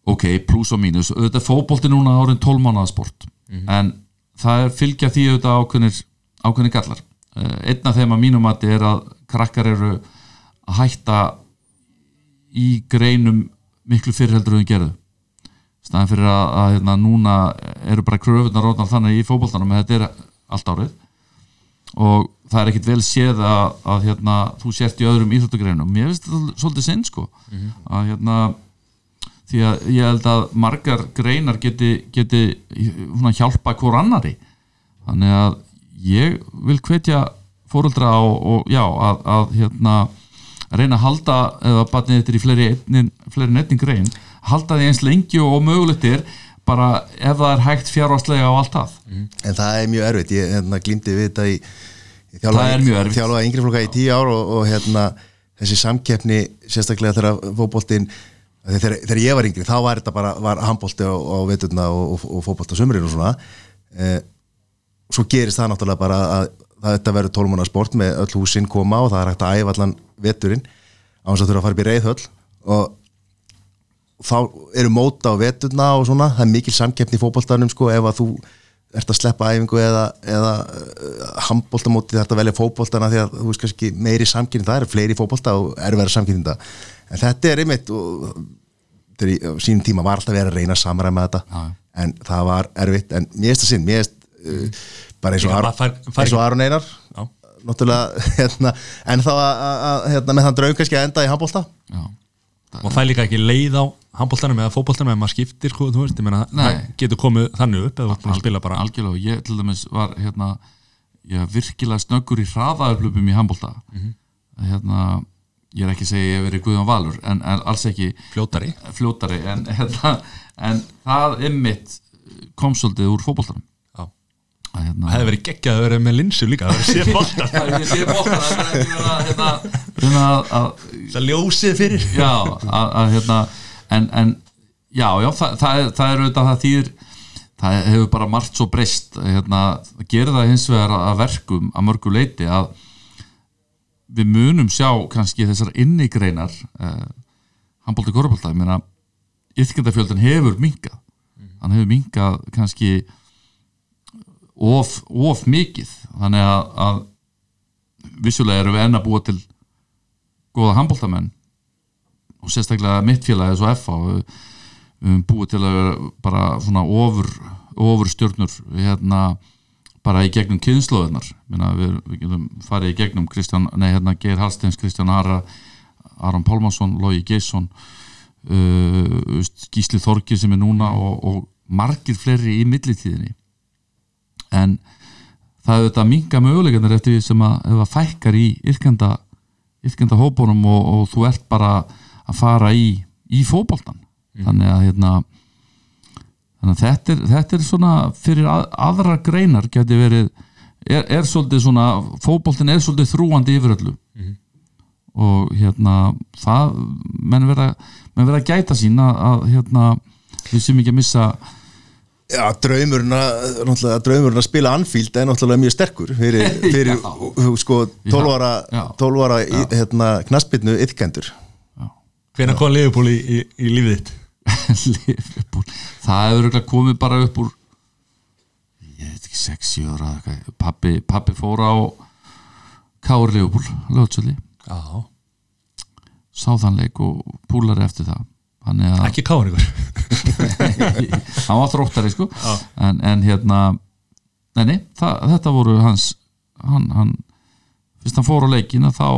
ok, pluss og mínus. Auðvitað fótbolti núna árin 12 mánuða sport. En það er fylgja því auðvitað ákveðnir, ákveðnir gallar. Eh, einn af þeim að mínum mati er að krakkar eru að hætta í greinum miklu fyrir heldur en gerðu. Staðan fyrir að, að hérna, núna eru bara kröfunar rótnar þannig í fótboltanum að þetta er allt árið. Og það er ekkit vel séð að, að hérna, þú sért í öðrum íþróttagreinum. Mér finnst þetta svolítið sinn sko. Að hérna því að ég held að margar greinar geti, geti hjálpa hvort annari þannig að ég vil hvetja fóruldra og, og já, að, að hérna reyna að halda eða batnið þetta í fleiri, netning reyn halda því eins lengi og mögulegt er bara ef það er hægt fjárvarslega á allt það. En það er mjög erfitt, ég hérna, glýmdi við þetta í, þjálfaði yngri flokka í tíu ár og, og hérna, þessi samkeppni sérstaklega þegar fótboltinn þegar, þegar ég var yngri þá var þetta bara var handbolti á, á veturna og, og, og fótbolti á sumrin og svona. Eh, svo gerist það náttúrulega bara að, að þetta verður tólmána sport með öll húsinn koma og það er hægt að æfa allan veturinn á þess að þurfa að fara upp í reyðhöll og þá eru móta á veturna og svona, það er mikil samkeppni í fótboltanum sko, ef að þú ert að sleppa æfingu eða, eða uh, handboltamóti þetta velja fótboltana því að þú veist kannski meiri samkynning, það eru fleiri í fótbolta og erfæra samkynninga, en þetta er einmitt og þegar í sínum tíma var alltaf verið að reyna að samræma þetta Já. en það var erfitt, en mér erst að sinn mér erst uh, bara eins og, Ar fær- fær eins og Aron Einar. Hérna, en þá að, að, að hérna, með þann draug kannski að enda í handbolta. Já, og það er líka ekki leið á handbóltanum eða fótbóltanum ef maður skiptir, sko, veist, meina það getur komið þannig upp eða að spila bara. algjörlega, ég til dæmis var hérna, ég virkilega snöggur í hraðaöflupum í handbólta hérna, ég er ekki að segja ég hef verið Guðjón Valur, en, en alls ekki fljótari. Fljótari, en, hérna, en það ymmit kom svolítið úr fótbóltanum Já. að hérna, það hefði verið geggjað að vera með linsu líka það sé bóttan það er hérna, reyna að, að það ljósið fyrir. Já, að, að hérna en, en já, já, það, það, er, það er auðvitað það þýðir það hefur bara margt svo breyst hérna, að gera það hins vegar að verkum að mörgu leiti að við munum sjá kannski þessar innigreinar eh, handbólti korfbólta, ég meina yfkendafjöldin hefur minkað hann hefur minkað kannski of, of mikið. Þannig að, að vissulega erum við enn að búa til góða handbóltamenn og sérstaklega mitt félag eins og höfum búið til að vera bara svona ofur, ofur stjórnur hérna bara í gegnum kynnslóðunar við, við getum farið í gegnum Kristján, nei hérna Geir Hallsteins, Kristján Ara Aron Pálmarsson, Logi Geisson uh, Gísli Þorki sem er núna og, og margir fleiri í millitíðinni en það er þetta minga möguleikandar eftir því sem að að fækkar í yrkenda, yrkenda hópunum og, og þú ert bara að fara í, í fótboltan þannig að hérna þannig að þetta er, þetta er svona fyrir að, aðra greinar geti verið er, er svolítið svona fótboltin er svolítið þrúandi yfir öllu. Og hérna það menn verða, menn verða að gæta sín að, að hérna við sem ekki að missa Já, draumurinn að, náttúrulega, draumurinn að spila Anfield er náttúrulega mjög sterkur fyrir, fyrir sko, 12 ára, Já. 12 ára í, hérna, knaspinu yfkendur hvernig kom Liverpool í, í, í lífið þitt? Liverpool. Það hefur komið bara upp úr ég veit ekki 6-7 ára pappi, pappi fór á Káur Liverpool lögsöldi, já, sá þann leik og púlar eftir það. Ekki káin ykkur hann var þróttari sko. En, en hérna nei, nei, það, þetta voru hans hann, hann fyrst hann fór á leikina þá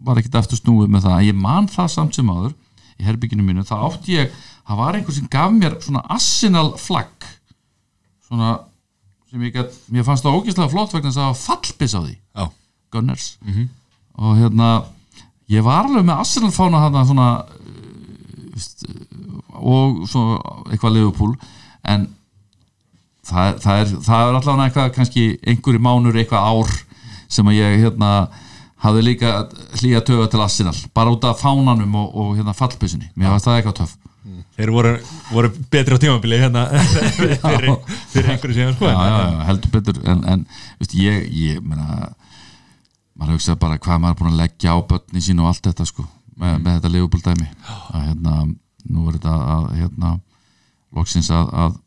var ekkert eftir snúið með það. Ég man það samt sem áður í herbygginu mínu, það átti ég það var einhver sem gaf mér svona Arsenal flagg. Svona sem ég get, mér fannst það ógeðslega flott vegna þess að það var fallbis á því. Já, Gunners. Og hérna ég var alveg með Arsenal fána þarna svona uh, veist, uh, og svo eitthvað Liverpool en það, það er það er allavega eitthvað kannski einhverju mánur eitthvað ár sem að ég hérna hafði líka hlýja töga til Arsenal bara út af fánanum og, og hérna fallbisunni mér var það eitthvað töff. Þeir voru, voru betri á tímabili hérna fyrir, fyrir einhverju síðan sko. Já, já, já, heldur betur en, en veist, ég, ég meina maður hugsa bara hvað maður er búin að leggja á börni sín og allt þetta sko með, með þetta Liverpool dæmi. Að hérna, nú er þetta að hérna, loksins að, að,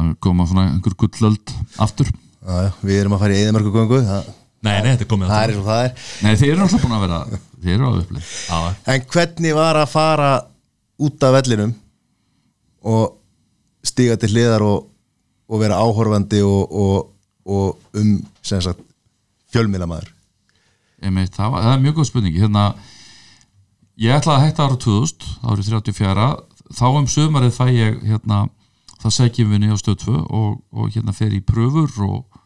að koma svona einhver gullöld aftur. Já, við erum að fara í eðimörku göngu það, nei, nei, þetta er komið það er og það er. Nei, þeir eru alltaf búin að vera þeir eru á upplið já, En hvernig var að fara út af vellinum og stiga til hliðar og, og vera áhorfandi og, og, og um sem sagt fjölmiðlamæður Einmitt, það, var, það er mjög góð spurningi hérna, ég ætlaði að hætta ára 2000 árið 34 þá um sömarið fæ ég hérna, það segjum við niður á stöð 2 og, og hérna fer í pröfur og,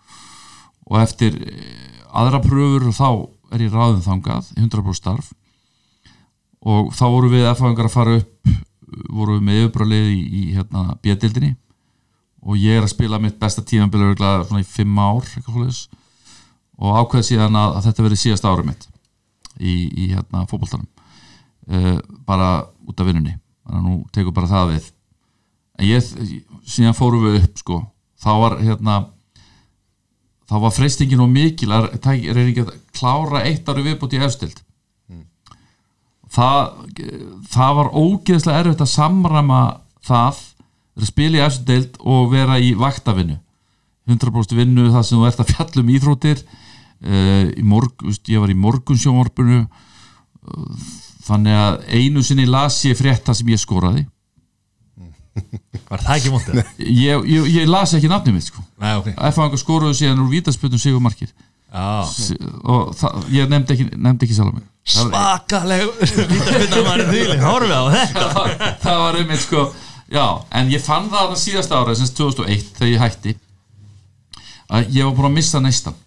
og eftir eh, aðra pröfur þá er ég ráðum þangað 100% starf. Og þá voru við F-fangar að fara upp voru við með yfirbráðlið í, í hérna, B-dildinni og ég er að spila mitt besta tímanbíl örugglega svona í fimm ár eitthvað svoleiðis. og ákveði síðan að, að þetta verið síðasta árið mitt í, í hérna, fótboltanum uh, bara út af vinnunni. Þannig að nú tekur bara það við. En ég, síðan fórum við upp sko, þá var hérna þá var freystingin og mikil að ekki að klára eitt ári viðbútt í efstild. Það, það var ógeðslega erfitt að samræma það að spila í efstild og vera í vaktavinnu. 100% vinnu það sem þú ert að fjalla um íþróttir. Uh, í morg, veist, ég var í morgunsjónvarpinu. uh, þannig að einu sinni las ég frétta sem ég skoraði. Var það ekki mótið? ég, ég, ég las ekki nafnið mitt sko. Nei, ok. F-fangar skoruðu síðan úr vítaspötum sigur markir Já og það, ég nefndi ekki, ekki sjálf mig. Það Svakaleg Horfið á þetta. Það var, það var einmitt sko já, en ég fann það að síðasta ára sem 2001 þegar ég hætti að ég var búin að missa neistan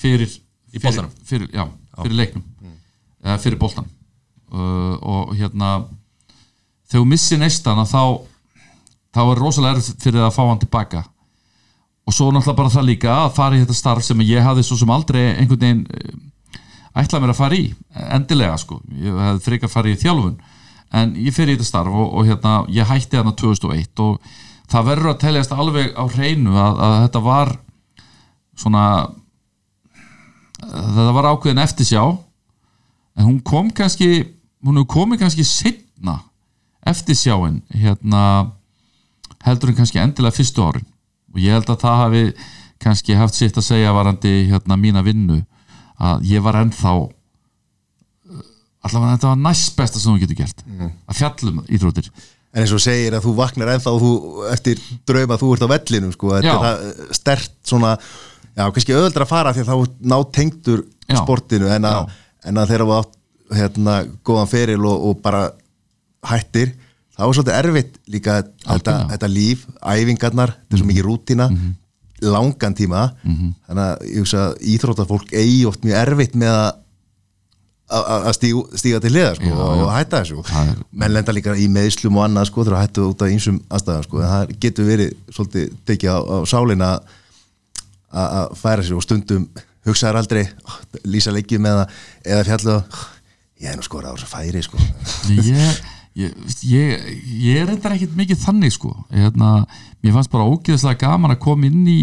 fyrir fyrir, já, fyrir leiknum. Eða fyrir boltan uh, og hérna þegar þú missir neistan að þá þá er rosalega erfitt fyrir að fá hann tilbaka. Og svo náttúrulega bara það líka að fara í þetta starf sem ég hafði svo sem aldrei einhvern veginn eh, ætlað mér að fara í endilega sko, ég hefði frekar að fara í þjálfun. En ég fyrir í þetta starf og, og hérna, ég hætti þarna 2001 og það verður að teljast alveg á hreinu að, að þetta var svona þetta var ákveðin eftirsjá. En hún kom kannski hún hefur komið kannski setna eftirsjáin hérna heldur en kannski endilega fyrstu árin og ég held að það hafi kannski haft sitt að segja varandi hérna mína vinnu að ég var ennþá uh, allavega þetta var næst besta sem þú getur gert að fjallum íþróttir En eins og segir að þú vaknar ennþá þú, eftir drauma þú ert á vellinum sko, þetta Já. er það stert svona já, kannski auðvöldra að fara því að þá ná tengdur Já. sportinu en að, en að þeirra var átt hérna, góðan feril og, og bara hættir. Þá er svolítið erfitt líka þetta, þetta líf, æfingarnar þetta er svo mikið rútína langan tíma. Þannig að ég hugsa að íþróttafólk eigi oft mjög erfitt með að að- stíga, til hliðar sko, og, hætta þessu. Það menn lenda líka í meðslum og annað sko, þegar hættu út af einsum aðstæðan sko, en það getur verið svolítið tekið á, á sálina að færa sér og stundum hugsaðar aldrei, "Ó, lýsa leikið með það eða fjallu að ég er nú skorað á þessu færi sko. ég, ég, ég, ég er reyndar ekkit mikið þannig sko hérna, mér fannst bara ógeðslega gaman að koma inn í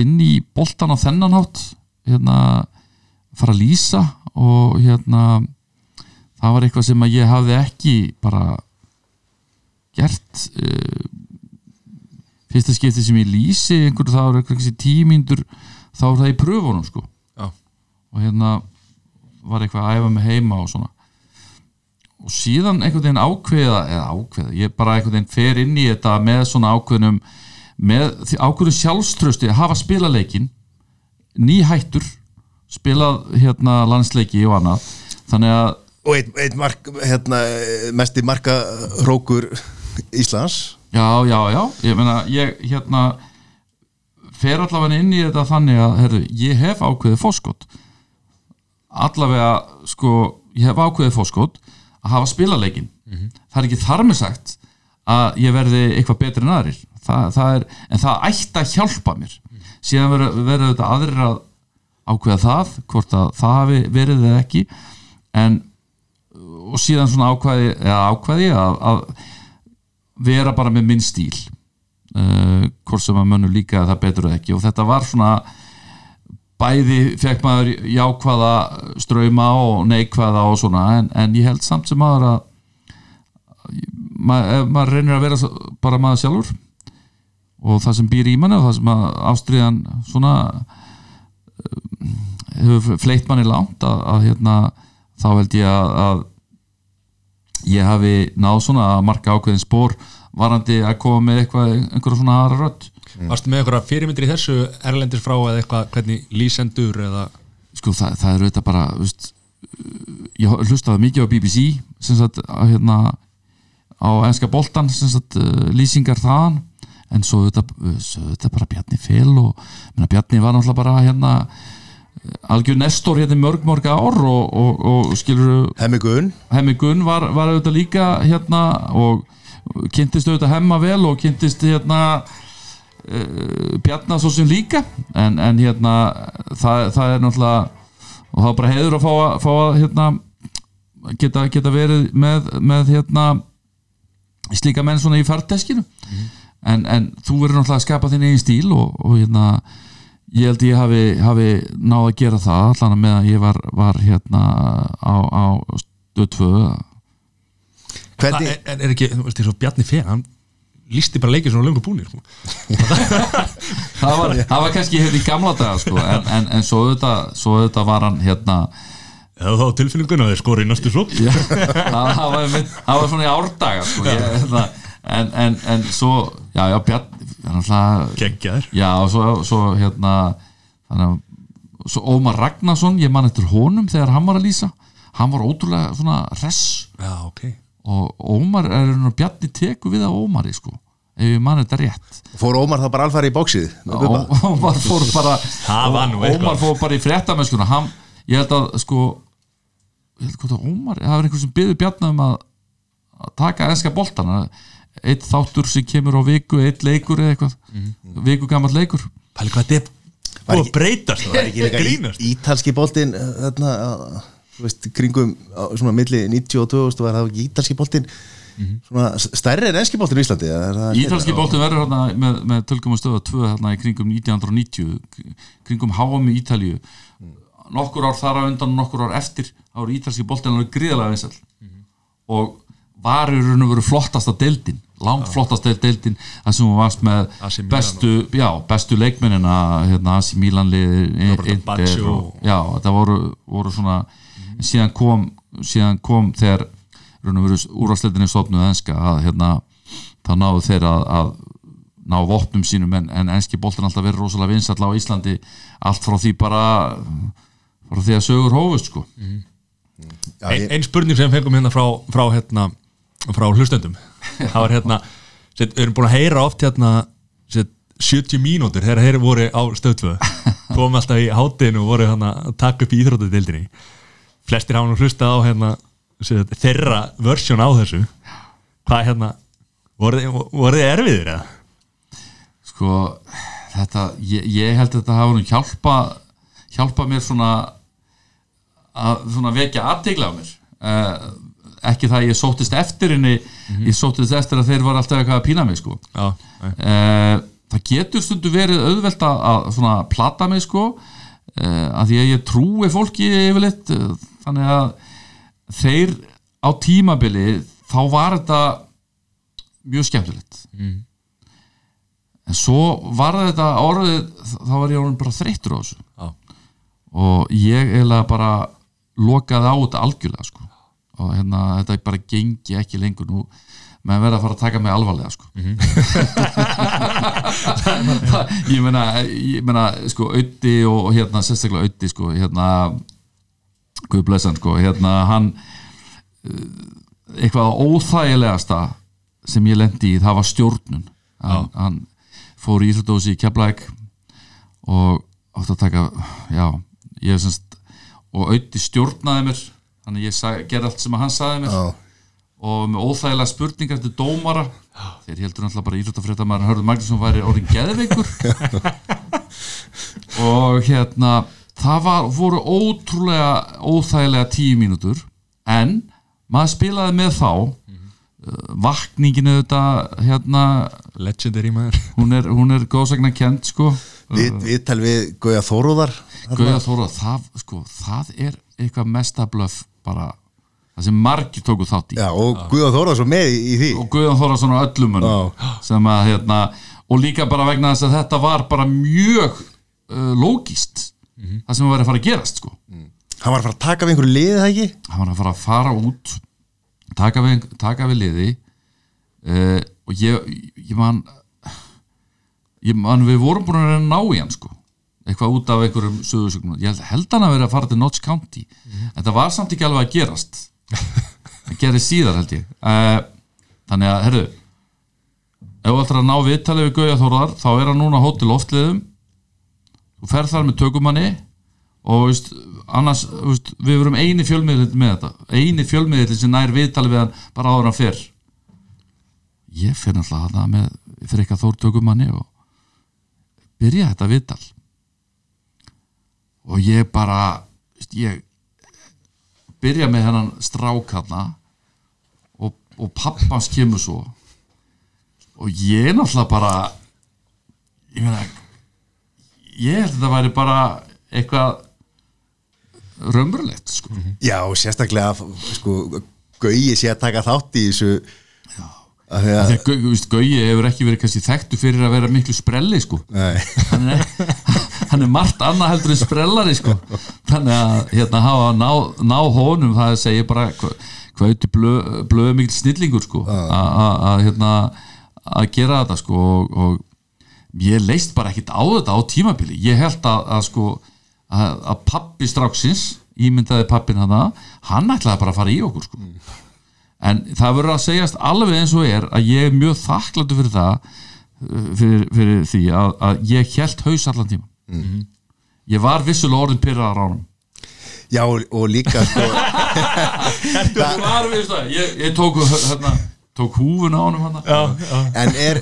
inn í boltan á þennan hátt hérna, fara að lýsa og hérna það var eitthvað sem að ég hafði ekki bara gert uh, fyrsta skipti sem ég lýsi einhverju það var eitthvað tímyndur þá er það í pröfunum sko Já. og hérna var eitthvað að æfa mig heima og svona. Og síðan einhvern veginn ákveða eða ákveða, ég bara einhvern veginn fer inn í þetta með svona ákveðnum með því ákveðum sjálfströsti að hafa spilaleikin nýhættur spilað hérna landsleiki og annað. Þannig að og einn ein mark, hérna, mesti marka hrókur Íslands. Já, já, já, ég meina ég hérna fer allavega inn í þetta þannig að herru, ég hef ákveðið fóskot allavega sko, ég hef ákveðið fóskot að hafa spilaleikin það er ekki þar með sagt að ég verði eitthvað betri en aðrir. Það, það er, en það ætti að hjálpa mér. Síðan verður þetta aðrir að ákveða það hvort að það hafi verið eða ekki. En og síðan svona ákveði, ákveði að, að vera bara með minn stíl. Uh, hvort sem að mönnum líka það betur eða ekki. Og þetta var svona bæði fekk maður jákvæða ströyma og neikvæða og svona en, en ég held samt sem maður að maður, maður reynir að vera bara maður sjálfur og það sem býr í manni og það sem ástriðan svona uh, hefur fleitt manni langt að, að hérna þá held ég að, að ég hafi náð svona að marka ákveðin spór varandi að koma með eitthvað einhverja svona aðra rödd Varstu með einhverja fyrirmyndir í þessu erlendir frá eða eitthvað, hvernig lýsendur eða sko það, það er auðvitað bara veist, ég hlustaði mikið á BBC sem sagt að, hérna, á enska boltan sem sagt uh, lýsingar þaðan. En svo auðvitað, svo auðvitað bara Bjarni Fel og menna, Bjarni var náttúrulega bara hérna algjör nestor hérna mörg mörg ár og, og, og skilur Hemmi Gunn. Hemmi Gunn var, var auðvitað líka hérna og kynntist auðvitað Hemma vel og kynntist hérna Bjarnar svo sem líka en, en hérna það, það er náttúrulega og það er bara heiður að fá að, fá að hérna, geta, geta verið með, með hérna slíka menn svona í farteskinu. En, en þú verður náttúrulega að skapa þinn eigin stíl og, og hérna ég held ég hafi, hafi náð að gera það allan að meðan ég var, var hérna á, á stöð 2 Það Hvernig, er, er ekki, þú veist, eins og Bjarni Fer hann lísti bara leikir svona löngu búnir sko. það var, það var kannski hérna í gamla daga sko, en, en, en svo, auðvitað, svo auðvitað var hann hérna eða þá tilfinninguna þeir skori í næstu svo það, það, það var svona í árdaga sko, ég, hérna, en, en, en svo já, já, Bjarn geggjaður. Já, og svo, svo hérna þannig að svo Ómar Ragnarsson, ég man eftir honum þegar hann var að lýsa, hann var ótrúlega svona hress. Já, ok og Ómar er hann Bjarni teku við að Ómari sko, ef ég man þetta rétt. Fór Ómar þá bara alfari í bóksið Ómar fór bara Það nú. Ómar fór bara í fréttamennskuna. Hann, ég held að sko ég held hvort að Ómar, það var einhver sem byður Bjarni um að, að taka enska boltana eitt þáttur sem kemur á viku eitt leikur eða eitthvað. Mhm. viku gammal leikur. Pæli hvað þetta er Var búið ekki- að breytast það Það er ekki líka grínast? ítalski boltinn uh, þarna, þú veist, kringum svona milli 90 og 2000 var það ekki ítalski boltinn? Svona s- stærri en enski boltinn í Íslandi það- Ítalski boltin verður hérna með, með tölgum og stöða 2 hérna í kringum 1990 kringum HM í Ítalíu. Nokkur ár þar á undan og nokkur ár eftir þá er ítalski boltin alveg gríðalega vinsall og var í raun og veru flottasta deildin langt flottasta deildin þar sem hún varst með bestu, já, bestu leikmennina hérna, AC Milan liðið, Roberto Baggio. og, já, þetta voru, voru svona en síðan kom, síðan kom þegar úrvarsleitinni stofnuð enska að hérna þá náðu þeir að, að ná vopnum sínum en, en enski boltin alltaf verið rosalega vinsall á Íslandi. Allt frá því bara frá því að sögur hófust sko. Já, ein, ég- ein spurning sem fengum hérna frá, frá, hérna, frá hlustendum. Það var hérna við erum búin að heyra oft hérna set, 70 mínútur þegar þeir voru á stöðtvöð komum alltaf í hátinu og voru hérna að taka upp í íþróttadeildinni flestir hafa nú hlustað á hérna þeirra versjón á þessu. Hvað hérna voru, þið- voru þið erfiðir eða? sko þetta, ég, ég held að þetta hafa nú hjálpa hjálpa mér svona að svona vekja aðtegla á mér. Uh, ekki það að ég sóttist eftir henni ég sóttist eftir að þeir var alltaf eitthvað að pína mig sko. Já, uh, það getur stundu verið auðvelt að, svona plata mig sko. Uh, að því að ég trúi fólki yfirleitt þannig að þeir á tímabili þá var þetta mjög skemmtilegt en svo var þetta orðið þá var ég orðin bara þreyttur á þessu Já. og ég eiginlega bara lokaði á þetta algjörlega sko. og hérna þetta bara gengi ekki lengur nú menn verða að fara að taka mig alvarlega sko. ég meina ég meina sko Ötti og, hérna sérstaklega Ötti sko hérna Guð blessan sko. Hérna hann uh, eitthvað óþægilegasta sem ég lendi í það var stjórnun. Hann, hann fór í Íslandósi í Keflæk og átti að taka já, ég semst og auði stjórnaði mér þannig ég gerði allt sem hann sagði mér. Já. og með óþægilega spurningar til dómara þeir heldur náttúrulega bara íþróttafréttamaður Hörður Magnússon væri orðin geðveikur. Og hérna það var, voru ótrúlega óþægilega tíu mínútur en maður spilaði með þá. Uh, vakningin auðvitað hérna, legendary maður. hún er, hún er góðsagna kent sko. Við, við tal við Gauja Þóróðar Gauða Þóra, það, sko, það er eitthvað mesta blöff bara það sem margir tóku þátt í. Já, og Guða Þóróðar svo með í, því. Og Guðan Þórason og öllum munum sem að hérna og líka bara vegna þess að þetta var bara mjög uh, lógist það sem var að fara að gerast sko. Hann var að fara að taka við einhverju liðið það ekki? Hann var að fara að fara út taka við, taka við liði. Uh, og ég, ég man ég man við vorum búin að reyna ná í hann sko. Eitthvað út af einhverjum sögursögnum ég held, held hann að vera að fara til Notts County. En það var samt ekki alveg að gerast. Það gerði síðar held ég. Uh, þannig að, herru ef þú ætlar að ná viðtalið við Gauja Þórar þá er hann núna á hótel oftliðum þú ferð þar með tökumanni og veist, annars, veist, við verum eini fjölmiðl með þetta. Eini fjölmiðl sem nær viðtali við hann bara áður hann fer. Ég fer náttúrulega hana með fyrir eitthvað þórtökum manni og byrja þetta viðtal. Og ég bara veist, ég byrja með hennan strák hana og, og pappans kemur svo. Og ég náttúrulega bara ég meina ég held að þetta væri bara eitthvað raunverulegt sko. Já, og sérstaklega sko, Gauji sé að taka þátt í þessu að þegar Gauji hefur ekki verið kannski þekktu fyrir að vera miklu sprelli sko. Hann, er, hann er margt annað heldur en sprellari sko. þannig að hérna hafa ná, ná honum það segir bara hva- hvað auðvitað blöð, blöð mikil snillingur sko, að hérna, að gera þetta sko, og, og ég leist bara ekkit á þetta á tímabili. Ég held að, að sko að, að pappi stráksins ímyndaði pappin hana, hann ætlaði bara að fara í okkur sko. En það verður að segjast alveg eins og er að ég er mjög þakkláttu fyrir það uh, fyrir, fyrir því að, að ég held haus allan tíma ég var vissulega orðin pyrraðar á hann Já, og, líka sko, það? Ég, ég tók, hérna, tók húfun á honum hann en er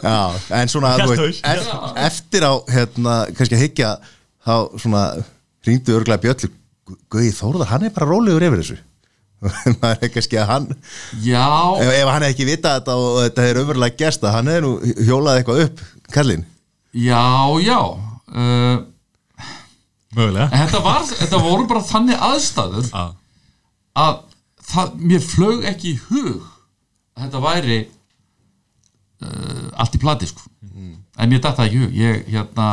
Já, en svona haus. eft, eftir á hérna, kannski að hyggja þá svona hringdu örglega bjöllu. Gauji Þórðar, hann er bara rólegur yfir þessu. Maður er kannski að hann já, ef, ef hann hefði ekki vitað þetta og þetta er umverulega gest að hann hefði nú hjólað eitthvað upp Kallinn. Já, já. Uh, mögulega. en þetta, var, þetta voru bara þannig aðstæður Já. að það, mér flög ekki í hug að þetta væri uh, allt í plati sko. en mér datt það ekki í hug. Ég, hérna,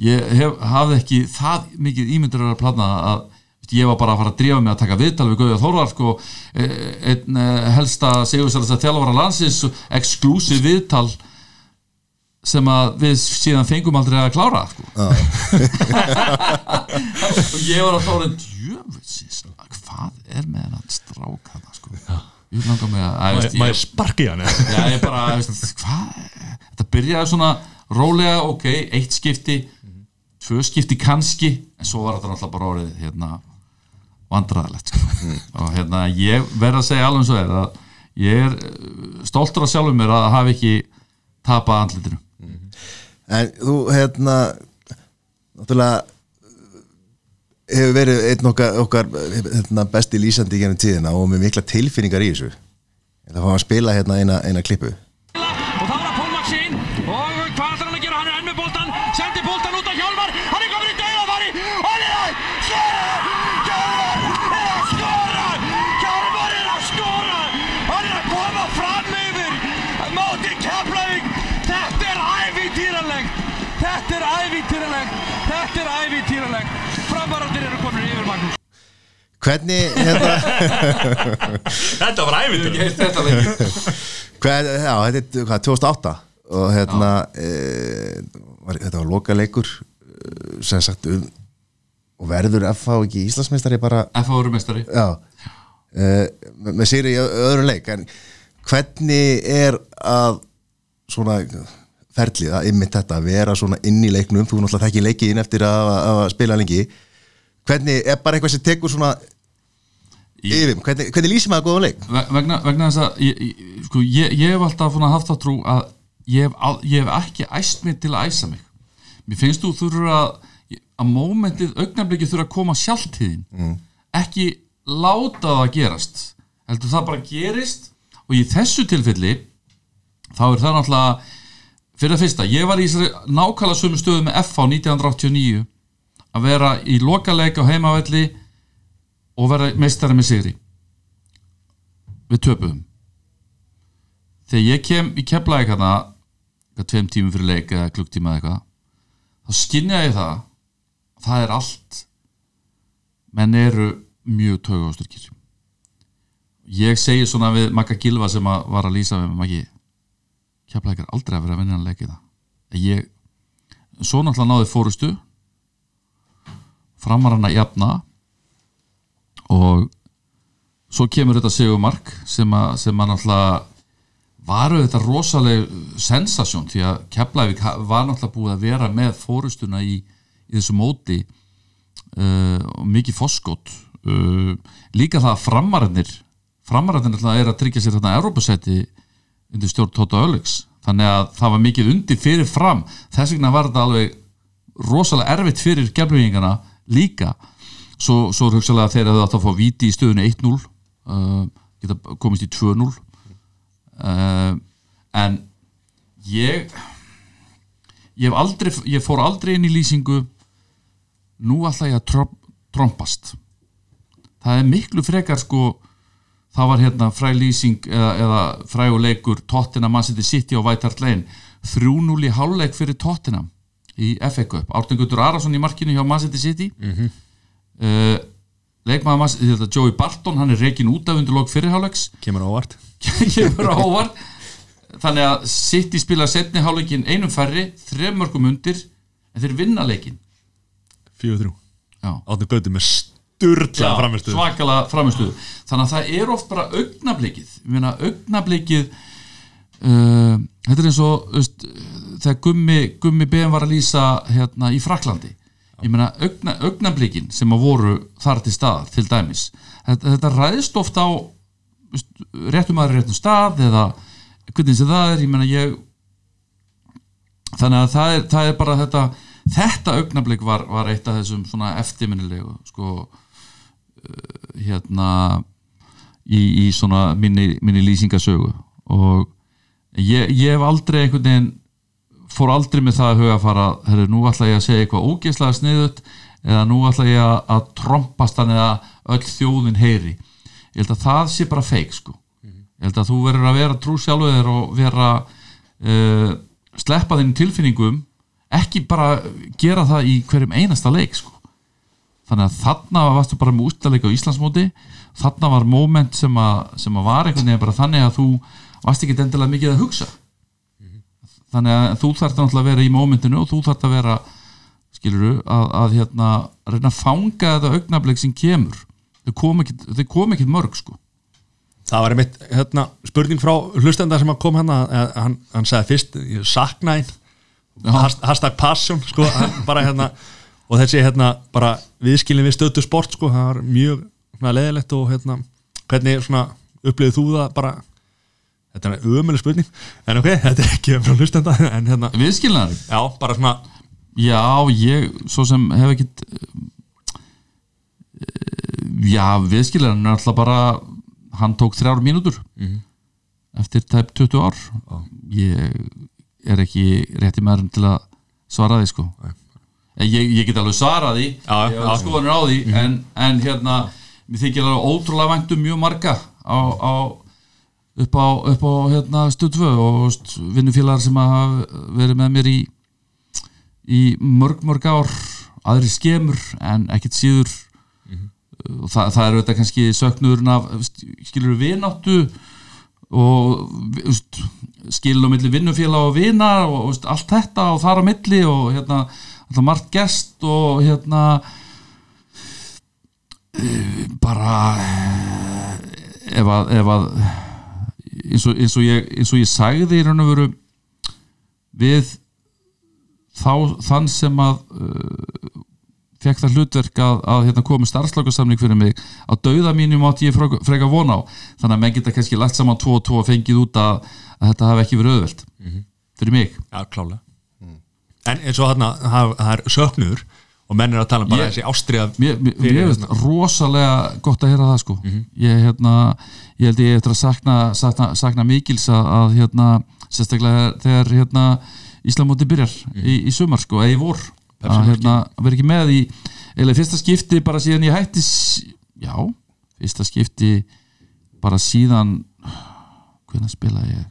ég hef, hafði ekki það mikið ímyndur að plana að ég var bara að fara að drífa mig að taka viðtal við Gauða Þórðar sko, eh, einn eh, helsta segursælasta þjálfara landsins exklusív viðtal sem að við síðan fengum aldrei að klára sko. og ég var að þóra djöfusins, er með hennan strák hana sko. Ég langar mig að, maður sparki hann já, ég bara, þetta byrjaði svona rólega ok, eitt skipti tvö skipti kannski, en svo var þetta náttúrulega bara orðið hérna vandræðilegt sko. og hérna ég verð að segja alveg eins og er að ég er eh, stoltur af sjálfum mér að hafa ekki tapað andlitinu. En þú, hérna náttúrulega hefur verið einn okkar, okkar hérna, besti lýsandi gennum tíðina og með mikla tilfinningar í þessu. Það fá að spila hérna eina, eina klippu og þá er það Pól Maxín og hvað ætlar hann að gera, hann er enn með boltan sendi boltan út á Hjálmar, hann er komin í dauðafari og hann er að skora Hjálmar er að skora Hjálmar er að skora hann er að koma fram yfir móti Keflavík þetta er ævintýralegt þetta er ævintýralegt þetta er ævintýralegt framaraldir eru komin yfir Magnús Hvernig, hérna? Þetta var lengi hvað, Já, þetta er hvað, 2008 og hérna e, var, þetta var loka leikur sem sagt um og verður FH ekki Íslandsmeistari bara? F.A. voru mestari Já. Uh, með sigri í ö- öðrum leik en hvernig er að svona ferlið að ymmit þetta að vera svona inn í leiknum? Þú náttúrulega þekki leikin eftir að, að spila lengi hvernig er bara eitthvað sem tekur svona yfir, hvernig, hvernig lýsir maður góðan leik? Ve- vegna, vegna þess að ég, ég, sko, ég, ég hef alltaf haft það trú að ég hef, hef ekki æst mig til að æsa mig. Mér finnst þú þurfa að að mómentið, augnablikið þurfa að koma sjálft til þín mm. ekki láta það gerast. Heldur það bara gerist. Og í þessu tilfelli þá er það náttúrulega fyrir að fyrsta, ég var í nákvæmlega sömu stöðu með FH 1989 að vera í lokaleik á heimavelli og vera meistari með sigri. Við töpuðum. Þegar ég kem í keflaði hérna eitthvað tveim tímum fyrir leik eða klukktíma eða eitthvað þá skynja ég það það er allt menn eru mjög taugasturkir ég segi svona við Magga Gilva sem að var að lýsa við Maggi er aldrei að vera að vinna að leika í það. Ég, svo náttúrulega náði fórustu framar hann að jafna. Og svo kemur þetta Sigurmark sem að, sem að náttúrulega varu þetta rosaleg sensasjón því að Keflavík var náttúrulega búið að vera með fórustuna í, í þessu móti uh, og mikið foskot uh, líka það að framararnir náttúrulega er að tryggja sér þarna Európusæti undir stjórn Tóta Öllix þannig að það var mikið undir fyrir fram. Þess vegna var þetta alveg rosalega erfitt fyrir geflugingana líka. Svo, svo er hugsalega þegar þau átt að fá viti í stöðunni 1-0 uh, geta komist í 2-0 uh, en ég ég aldrei ég fór aldrei inn í lýsingu nú ætla ég að tromp, trompast. Það er miklu frekar sko það var hérna fræ lýsing eða, eða fræguleikur Tottenham Man City City á White Hart Lane. 3-0 í háluleik fyrir Tottenham í FA Cup, Árten Gutur Arason í markinu hjá Man City City. Mm -hmm. uh, leikmaður Man City Joey Barton, hann er reikin út af undir lók fyrirháleiks kemur á óvart. Kemur á óvart. Þannig að City spila setni háleikin einum færri, þrem mörgum undir en þeir vinna leikin 4-3 Já. áttu götu með sturla framistuð svakalega framistuðu þannig að það er oft bara augnablikið. Augnablikið uh, þetta er eins og þegar Gummi, Gummi BM var að lýsa hérna í Fraklandi ég meina augna, augnablikin sem að voru þar til stað til dæmis. Þetta, þetta ræðist oft á réttum aðri réttum stað eða hvernig sem það er ég meina ég þannig að það er, það er bara þetta þetta augnablik var, var eitt af þessum svona eftirminnilegu sko uh, hérna í, í svona minni, minni lýsingasögu. Og ég, ég hef aldrei einhvern veginn fór aldrei með það að huga að fara herru, nú ætla ég að segja eitthvað ógeðslega sniðut eða nú ætla ég að, að trompast hann eða öll þjóðin heyri. Ég held að það sé bara feik sko. Ég held að þú verður að vera trú sjálfur og vera uh, sleppa þinn tilfinningum ekki bara gera það í hverjum einasta leik sko. þannig að þarna varstu bara með útlæðleik á Íslandsmóti. Þarna var moment sem að, sem að var einhvern veginn bara þannig að þú varst ekki endilega mikið að hugsa þannig að þú þarf náttúrulega að vera í momentinu og þú þarf að vera skiluru að, að hérna reyna að fanga þetta augnablik sem kemur. Þau kom ekki, mörg sko. Það var einmitt hérna, spurning frá hlustenda sem kom hann hann, hann sagði fyrst, ég sakna einn hashtag passion sko, bara hérna og þessi hérna bara viðskilin við stöðu sport sko, það var mjög svona, leðilegt og hérna hvernig svona upplifið þú það bara þetta er ömuleg spurning. En ok, þetta er ekki frá hlustenda en hérna, viðskilnaður? Já, bara svona Já, ég svo sem hef ekkit Já, viðskiljan er alltaf bara hann tók þrjár mínútur eftir tæp 20 ár. Ég er ekki rétti maður til að svara því sko. Ég, ég get alveg svara því. Já. hef skoðanir á því. En, en hérna, mér þykir alveg ótrúlega vænt um mjög marga á, á upp á, upp á hérna, stöð 2 og vinnufélagar sem hafa verið með mér í í mörg mörg ár aðri skemur en ekkert síður. Og það, það er auðvitað kannski söknuðurinn af skilur við vináttu og skilur á milli vinnufélag og vina og veist, allt þetta og þar á milli og hérna margt gest og hérna eh, bara ef að, ef að eins, og, eins, og ég, eins og ég sagði í raun og veru við þá, þann sem að uh, fekk það hlutverk að, að hérna, komi starfslökusamning fyrir mig á dauða mínum átt ég freka, von á. Þannig að menn geta kannski lagt saman 2 og 2 og fengið út að, að þetta hafi ekki verið auðvelt fyrir mig. Já, klálega. En eins og þarna, það, er söknuður og menn er að tala um bara Ég- þessi ástriða mér, finnst hérna. rosalega gott að heyra það sko. Ég, hérna, ég held ég eftir að sakna, sakna, sakna mikils að, hérna, sérstaklega þegar hérna, Íslamóti byrjar í, í sumar sko, eða í vor. Að hérna, vera ekki með í eða fyrsta skipti bara síðan ég hætti já, fyrsta skipti bara síðan hvernig spilaði ég?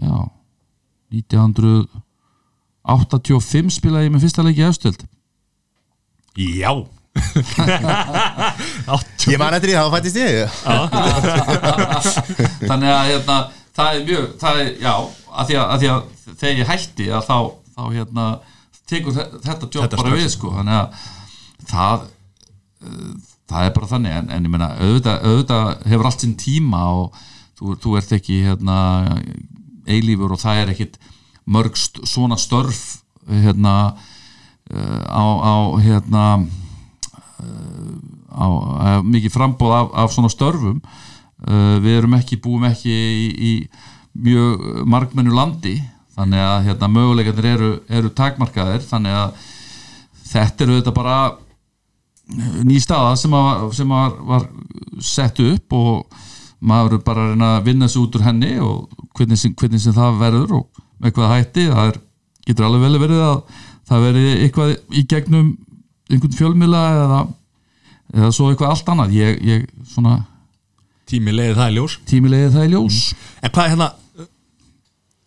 Já 1985 spilaði ég með fyrsta leiki efstöld. Já. Ég man eftir því, þá fættist ég. Þannig að hérna, það er mjög það er, já, að því að, að því að þegar ég hætti að þá, þá hérna tekur þe- þetta jobb Þetta bara við sko, þannig að það uh, það er bara þannig. En, en ég meina, auðvitað, auðvitað hefur allt sinn tíma og þú, þú ert ekki hérna eilífur og það er ekkit mörg st svona störf hérna uh, á, á hérna á, á mikið frambóð af, af svona störfum. Uh, við erum ekki, búum ekki í, í mjög margmennu landi þannig að hérna, möguleikarnir eru, eru takmarkaðir þannig að þetta eru þetta bara ný staða sem, að, sem að var sett upp og maður bara að reyna að vinna sig út úr henni og hvernig sem, hvernig sem það verður og með hvað hætti það er, getur alveg vel verið að það verið eitthvað í gegnum einhvern fjölmila eða, eða svo eitthvað allt annað. Ég, ég svona tími leiði það í ljós. Tímilegið það í ljós. En hvað er hérna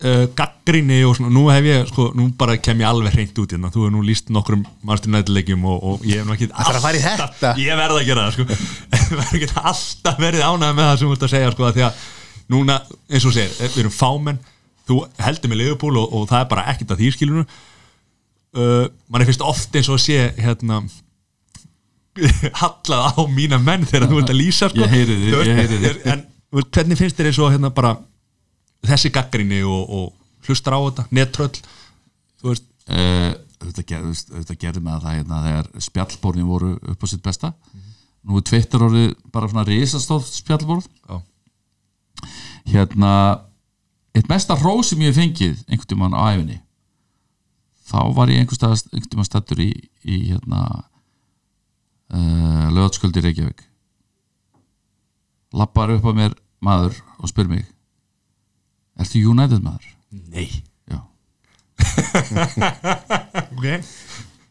uh, gaggrinni og svona, nú hef ég sko, nú bara kem ég alveg hreint út hérna. Þú hefur nú líst nokkrum mannstur nættilegjum og, og ég hef nú ekki Ætlarðu að fara í þetta? ég verð að gera það sko. Ég verð ekki alltaf verið ánægð með það sem þú ert að segja sko að því að núna eins og segir, við erum fámenn þú heldur með Liverpool og, og það er bara ekkert að því skilunu uh, mann er fyrst oft eins og að sé hérna hallað á mína menn þegar þú ert að lýsa sko. Ég heyri veist, ég heyri þig. en hvernig finnst þér eins og hérna bara þessi gaggrinni og, og hlustar á þetta, nettröll þú veist, uh, þetta gerði með það hérna, þegar spjallborðin voru upp á sitt besta nú er Twitter orðið bara svona risastóð spjallborð Já. hérna eitt mesta hrós sem ég hef fengið einhvern tímann á æfinni þá var ég einhvern tímann stættur í, í hérna uh, lögatsköldi Reykjavík. Lappar upp að mér maður og spyr mig Ertu United maður? nei. Já. Ok.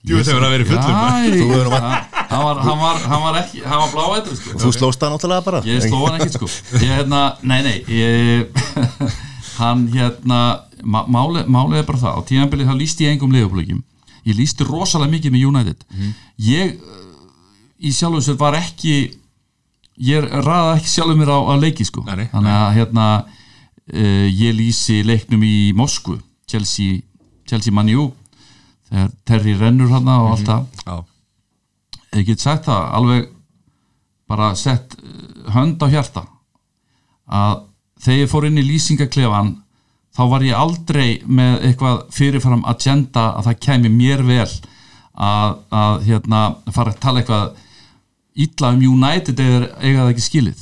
Jú, það verður að vera fullur. Já, Þú hefur nú hann, hann, var, hann, var, hann var ekki hann var bláættur sko. Þú slóst það náttúrulega bara. Ég sló hann ekkert sko. Ég, hérna, nei nei ég, hann hérna má- málið máli er bara það á tíðanbilið þá lísti ég engum leifupleikim ég lísti rosalega mikið með United. Ég uh, í sjálfum sér var ekki ég ræða ekki sjálfum mér á, á leiki sko. Nei, nei. þannig að hérna uh, ég lýsi leiknum í Moskvu Chelsea, Chelsea Manjú þegar Terry rennur hann og allt það. Já, ég get sagt það alveg bara sett eh, hönd á hjarta að þegar ég fór inn í lýsingaklefan þá var ég aldrei með eitthvað fyrirfram agenda að það kæmi mér vel að, að hérna, fara að tala eitthvað illa um United eða eiga það ekki skilið.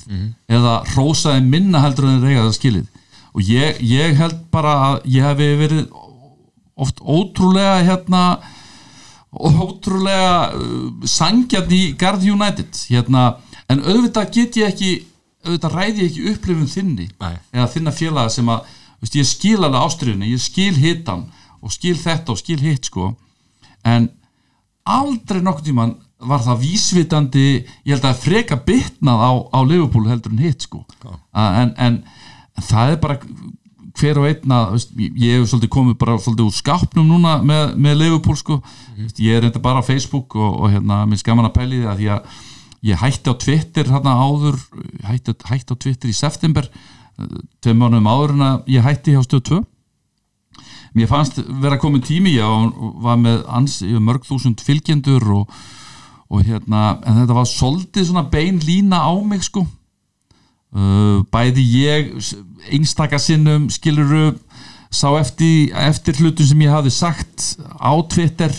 Eða hrósaði minna heldur en eiga það skilið. Og ég, ég held bara að ég hef verið oft ótrúlega hérna ótrúlega uh, sangjarn í Garð United hérna, en auðvitað get ég ekki auðvitað ræði ég ekki upplifun þinni Nei. eða þinna félaga sem að veist, ég skil alveg ástriðinu, ég skil hitan og skil þetta og skil hitt sko. En aldrei nokkuð tíman var það vísvitandi ég held að freka bitnað á, á Liverpool heldur en hitt sko. En, en, en það er bara hver og einn að veist, ég ég hef svolítið komið bara svolítið úr skápnum núna með, með Liverpool sko. Veist, ég er reynda bara á Facebook og, og hérna minn skaman að pæli því að ég hætti á Twitter hérna áður hætti, hætti á Twitter í september tveim mánuðum áður en að ég hætti hjá stöð 2 mér fannst vera komin tími ég var með ans, ég var mörg þúsund fylgjendur og, og hérna en þetta var svolítið svona bein lína á mig sko. Uh, bæði ég s- einstaka sinnum skiluru sá eftir, eftir hlutum sem ég hafði sagt á Twitter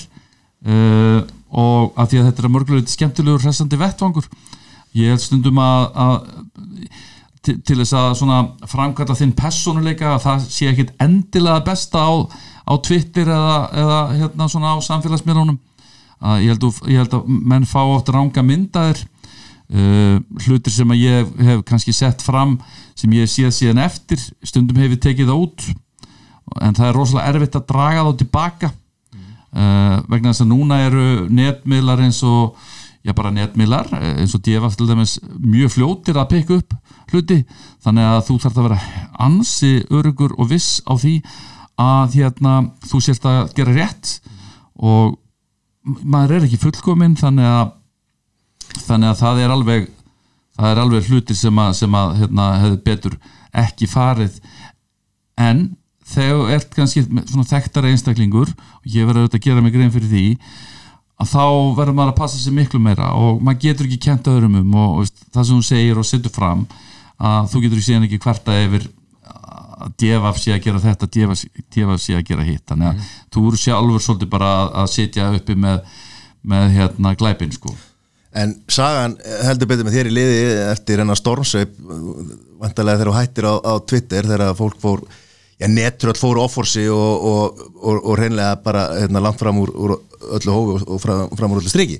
uh, og af því að þetta er að mörgulega skemmtilegur hressandi vettvangur ég held stundum að, að til, til þess að framkalla þinn personuleika að það sé ekkit endilega besta á, á Twitter eða, eða hérna svona á samfélagsmiðlunum. Að ég held, að, ég held að menn fá oft ranga myndaðir uh, hlutir sem að ég hef kannski sett fram sem ég séð síðan eftir stundum hef ég tekið út. En það er rosalega erfitt að draga þá tilbaka vegna þess að núna eru netmiðlar eins og já bara netmiðlar eh, eins og djefa til dæmis mjög fljótir að peka upp hluti. Þannig að þú þarf að vera ansi örugur og viss á því að hérna þú sért að gera rétt og maður er ekki fullkominn þannig að þannig að það er alveg það er alveg hlutir sem að, sem að hérna, hefði betur ekki farið. En þegar ert kannski svona þekktara einstaklingur og ég verður auðvitað að gera mig grein fyrir því að þá verður maður að passa sig miklu meira og maður getur ekki kent öðrum um og veist, það sem hún segir og setur fram að þú getur síðan ekki hverta yfir að djefaf sé að gera þetta djefaf sé að gera hitt. Þannig að þú eru sjálfur svolítið bara að, sitja uppi með, með hérna glæpin sko. En sagan heldur betur með þér í liði eftir hennar stormsveip vantarlega þegar þú hættir á, á Twitter þegar fólk fór já, netröll fóru offorsi og, og, og, og reynlega bara hérna, langt fram úr, úr öllu hófi og fram, fram úr öllu striki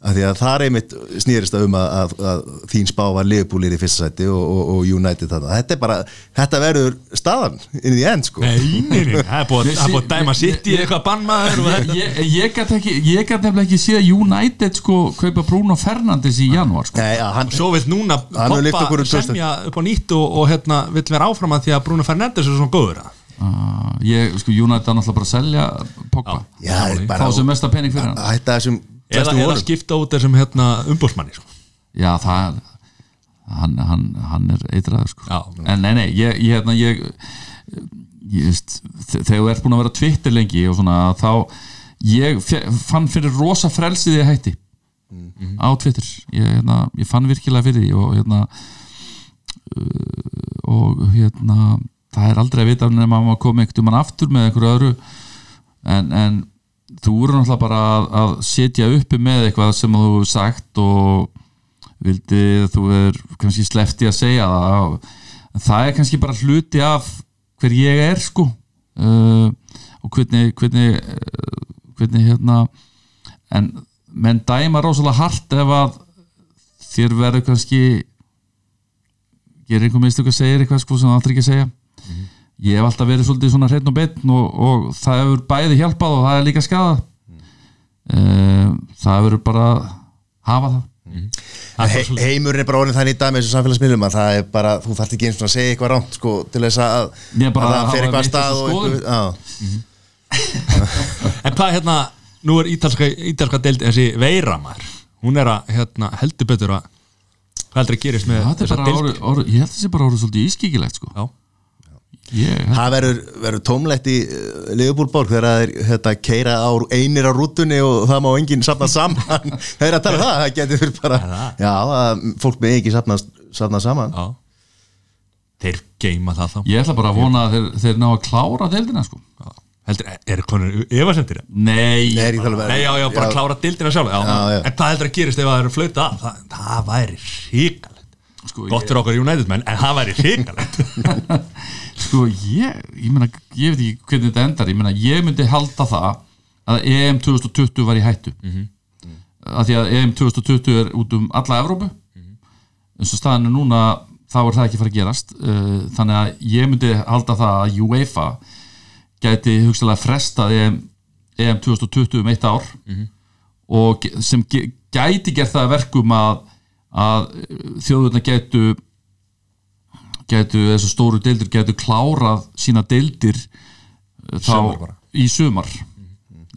af því að það er einmitt snýrist um að, að, að þín spá var Liverpoolir í fyrsta sæti og United þarna. Þetta er bara, þetta verður staðan inn í end sko. Nei, nei, nei, það er búið að- er dæma sitt í eitthvað bannmaður og ég, gæti ekki ég gæti nefnilega ekki séð United sko kaupa Bruno Fernandes í janúar sko. Nei, að hann, Svo vill núna poppa um semja upp á nýtt og, og hérna vill vera áfram að því að Bruno Fernandes er svona góður að. Uh, ég, sko, United er náttúrulega bara að selja bara fá sem mesta pening fyrir hann. að hætta þessum eða, eða skipta út þessum hérna umbósmanni sko. já, það hann, hann, hann er eitraður sko. En nei, nei, ég, ég, hérna, ég, ég veist, þe- þegar þú ert búin að vera Twitter lengi og svona þá ég fann fyrir rosa frelsið ég hætti á Twitter ég, hérna, ég fann virkilega fyrir því og hérna uh, og hérna það er aldrei að vita að maður komi einhvern mann aftur með einhverju öðru en, en þú eru náttúrulega bara að, að setja uppi með eitthvað sem þú hefur sagt og vildi þú er kannski slefti að segja það. Það er kannski bara hluti af hver ég er sko. Uh, og hvernig hvernig, uh, hvernig hérna en menn dæma rosalega hart ef að þér verður kannski gerir einhver mistök að segja eitthvað sko sem það aldrei ekki að segja ég hef alltaf verið svolítið svona hreinn og betn og, og það hefur bæði hjálpað og það er líka skadað mm. það hefur bara hafa það He, heimurinn er bara orðin þannig í dag með þessu samfélagsmiðlum að það er bara, þú þarft ekki eins og að segja eitthvað rámt sko, til þess að, að það fer eitthvað stað og eitthvað, en hvað hérna, nú er ítalska, ítalska deild þessi veiramar hún er að hérna, heldur betur að hvað heldur að gerist með þessa deild ég held sé bara orðið svolítið ískikilegt sko. Já. Ég, það verður, verður tómlegt í uh, Liverpool-borg þegar það er hérna, keira á, einir á rútunni og það má enginn safna saman það er að tala um það, það getur fyrir bara já, að fólk með ekki safna, safna saman Já. þeir geima það þá ég ætla bara að vona að þeir, þeir ná að klára deildina sko. Já. heldur, er konur efasendir nei, Nei, Nei, já, já, bara Já. klára dildina sjálf já, Já, já. En hvað heldur að gerist ef það eru flauta af? Það, það væri ríkalegt sko, Gott fyrir okkar United menn, en það væri ríkalegt sko ég, ég meina ég veit ekki hvernig þetta endar, ég meina ég myndi halda það að EM 2020 var í hættu. Mm að því að EM 2020 er út um alla Evrópu. Eins og staðan er núna þá er það ekki fara að gerast. Uh, þannig að ég myndi halda það að UEFA gæti hugsalega frestað EM, EM 2020 um eitt ár. Og ge- sem ge- gæti gert það að verkum að, að þjóðurna gætu gætu þessu stóru deildir gætu klárað sína deildir uh, þá Sumar í sumar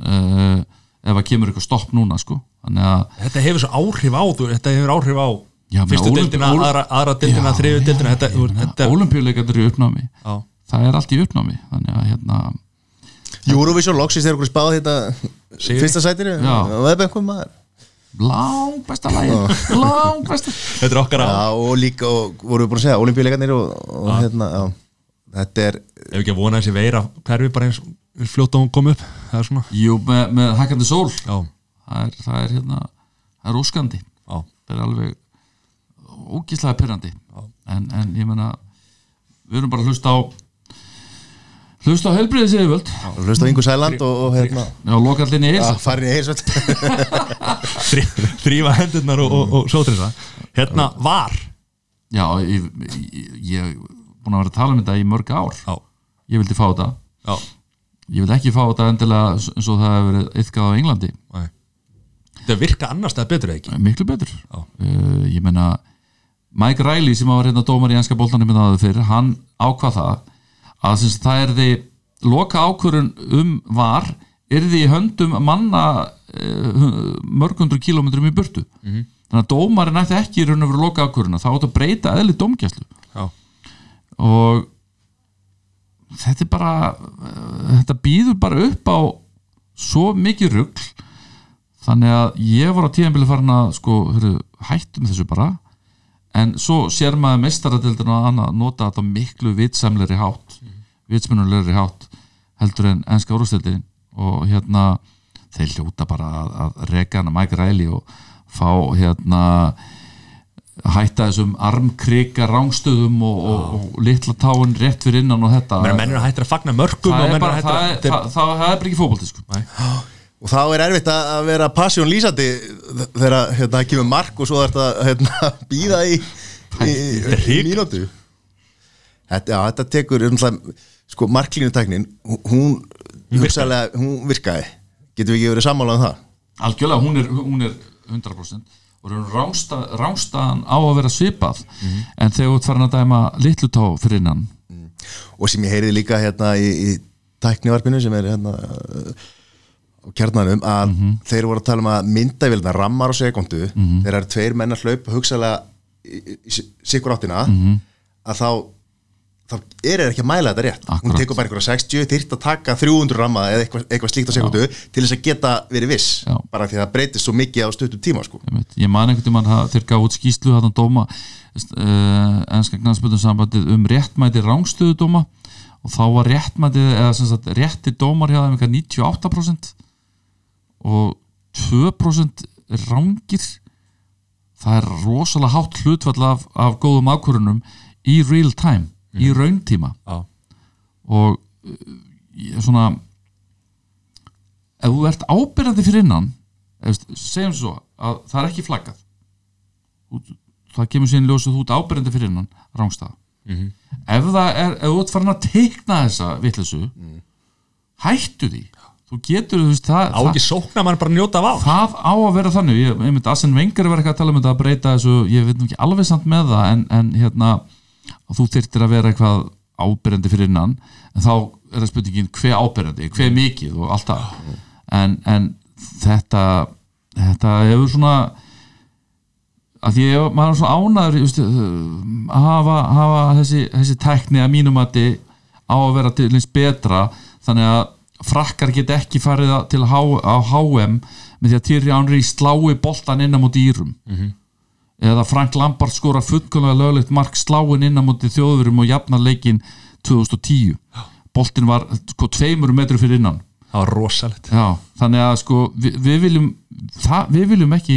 uh, ef að kemur eitthvað stopp núna sko þannig að Þetta hefur svo áhrif á þú, Þetta hefur áhrif á Já, Fyrstu Ólympí- deildina, Ól- aðra, aðra deildina, Já, þriðu deildina Þetta, þú- þetta olimpíuleikarnir í uppnámi Já. það er allt í uppnámi þannig að hérna Eurovision loksist er okkur spáð þetta Sigri. fyrsta sætinu Já. og það er bara einhver maður lang besta lægi lang besta Þetta er okkar á Já, og líka, og voru við búin að segja, olimpíuleikarnir og, og hérna, já, þetta er Ef ekki að vona þessi veira hverfi bara eins fljótt á hún kom upp? Það er svona. Jú með, með hækkandi sól. Já, það er, það er hérna það er óskandi. Já, það er alveg ógíslega pyrrandi en, en ég meina við erum bara að hlusta á hlusta á helbriðið séu völd hlust á Ingu Sæland og, og hérna, já, lokallinni í að heilsa farin í heilsvöld þrífa hendurnar og, og, og sótrinsa. Hérna var. Já, ég, er búin að vera að tala um þetta í mörg ár. Já, ég vildi fá þetta. Já, ég vil ekki fá þetta endilega eins og það hefur verið yfkað á Englandi. Næ Þetta virka annars það betur eða ekki? Miklu betur. Uh, ég meina Mike Riley sem var hérna dómar í með það fyrir, hann ákvað það að sagt, það er því loka ákvörun um var er því höndum manna uh, mörgundur kilómetrum í burtu. Þannig að dómarinn ætti ekki í raun og veru loka ákvöruna, þá átti að breyta eðli dómgæslu. Já, og þetta er bara uh, þetta býður bara upp á svo mikið rugl þannig að ég var á tíðanbili farin að sko, hörru, hættum þessu bara en svo sér maður meistaradildin og annað nota þetta miklu vitsamleri hátt vitsmunulegri hátt heldur en ennska úrstildin og hérna þeir hljóta bara að, að reka hana. Mike Riley og fá hérna hætta þessum armkrika rángstöðum og, og, og litla táin rétt fyrir innan og þetta. Menn menn eru hættir að fagna mörgum og það er bara, það að er, það, það, það er bara ekki fótbolti sko. og þá er erfitt að að vera passion lýsandi þegar hérna, það kemur mark og svo er þetta hérna, býða í, í, er í hrikalegt. mínútu. Þetta, já, þetta tekur um, sko, marklínutæknin hún, hugsaðlega, hún virkaði. getum við ekki verið sammála um það? Algjörlega, hún er, hún er 100% og raun rángsta, rángstaðan á að vera svipað. En þegar þú farin að dæma litlu tá fyrir innan. Og sem ég heyriði líka hérna í, í tæknivarpinu sem er hérna á kjarnanum að þeir voru að tala um að myndavélina rammar á sekundu þegar eru tveir menn að hlaupa hugsaðlega sikkur áttina að þá þá er þeir ekki að mæla þetta rétt hún Akkurat. tekur bara einhverja 60, þyrft að taka 300 ramma eða eitthvað, eitthvað slíkt á sekundu til þess að geta verið viss Já. bara því að það breytist svo mikið á stuttum tíma sko. Einmitt. ég man einhvern tímann að þeir gaf út skýslu þarna dóma uh, ennska knæspöldum sambandið um réttmæti rángstöðu dóma og þá var réttmæti eða sagt rétti dómar hjá þeim eitthvað 98% og 2% rángir það er rosalega hátt hlutfall af, af góðum ákvörunum í real time, í rauntíma. Já. og er svona ef þú ert ábyrjandi fyrir innan ef, segjum svo að það er ekki flaggað. Það kemur síðan ljósið þú ert ábyrjandi fyrir innan rángstæða ef það er, ef þú ert farin að teikna þessa vitleysu hættu því. Þú getur, þú veist, það, á ekki sókna mann bara að njóta af á það á að vera þannig. Ég, ég myndi Asen Wenger var eitthvað að tala um þetta að breyta þessu, ég veit nú ekki alveg samt með það en, en hérna að þú þyrtir að vera eitthvað ábyrjandi fyrir innan en þá er það spurningin hver ábyrjandi, hver mikið og allt það. En, en þetta þetta hefur svona að því ég, maður er svona ánaður just, að hafa, hafa þessi, þessi tækni að mínum að á að vera til eins betra þannig að frakkar get ekki farið að- til á HM með því að Thierry Henry slái boltan inn á móti írum eða Frank Lampard skora fullkomlega löglegt mark sláin inn á móti þjóðurum og jafna leikin 2010 boltin var sko tveimur metru fyrir innan. Það var rosalegt. Já, þannig að sko við, við viljum það, við viljum ekki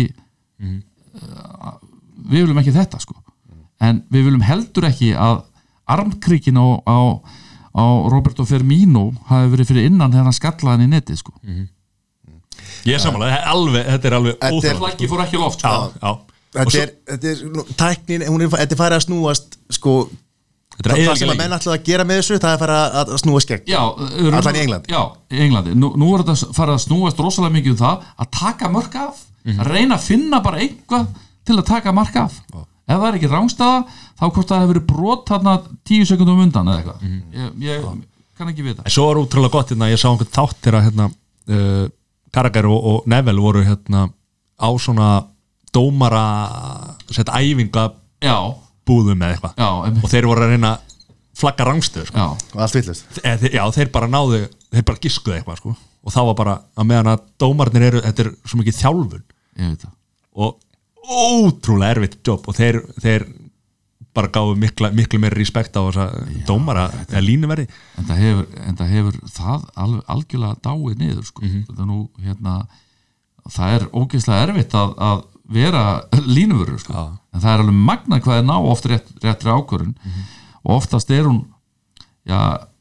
uh, við viljum ekki þetta sko. En við viljum heldur ekki að armkrikin á, á, á Roberto Firmino hafi verið fyrir innan þegar hann skallaði hann í netið sko. Ég er samanlega, alveg, þetta er alveg Þetta er- fór ekki loft sko. já, já þetta er, þetta er nú, tæknin, hún er, þetta er farið að snúast sko, Þetta er það, það sem að menn ætlaðu að gera með þessu það er farið að, að snúa skegg Já, uh, Allan í Englandi. Já, í Englandi. Nú, nú er þetta farið að snúast rosalega mikið um það að taka mörk af að reyna að finna bara einhvað til að taka mark af. Ef það er ekki rángstaða þá hvort það hefur verið brot þarna tíu sekundum undan eða eitthvað. Ég, ég kann ekki vita En svo var útrúlega gott hérna, ég sá einhvern þátt þegar hérna, uh, Karagær og, og Neville voru hérna á svona dómara sett æfinga Já, búðum eða eitthvað. Já, og þeir voru að reyna flagga rangstöður sko. já, og allt villust Eða þeir- Já, þeir bara náðu, þeir bara giskuðu eitthvað sko. og þá var bara að meðan að dómarnir eru, þetta er svo mikið þjálfun. Það. Og ótrúlega erfitt jobb og þeir, þeir bara gáðu mikla, miklu meiri respekt á þessa dómara eða línuverði. En það hefur, en það, hefur það alveg, algjörlega dáið niður sko. það, er nú, hérna, það er ógeðslega erfitt að, að vera línuvörur sko. en það er alveg magna hvað er ná oft rétt, réttri ákvörun og oftast er hún já,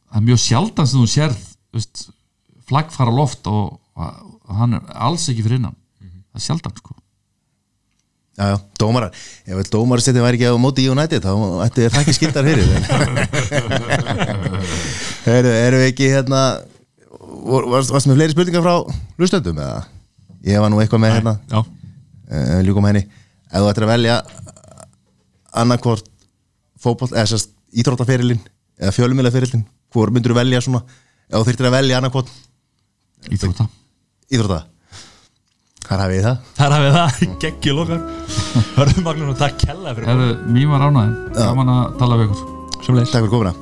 það er mjög sjaldan sem þú sérð veist, flagg fara á loft og, og hann er alls ekki fyrir innan. Það er sjaldan sko. Já, já, dómarar. Ef vel dómarastettin væri ekki á móti í United þá ætti það ekki skildar fyrir erum við ekki hérna var- Varst, varst með fleiri spurningar frá lustöndum eða? Ég var nú eitthvað með hérna. Já, uh, Ljúkum henni. Ef þú ættir að velja annarkvort fótboll, eða sérst íþróttaferilin eða fjölumiljaferilin hvor myndur þú velja svona? Ef þú þyrftir að velja annarkvort Íþrótta. Íþrótta. Þar hafið það. Þar hafið það. Geggjul okkar Hörðum Magnús og takk kella fyrir mín var ánæðin, gaman að tala við ykkur. Takk fyrir komuna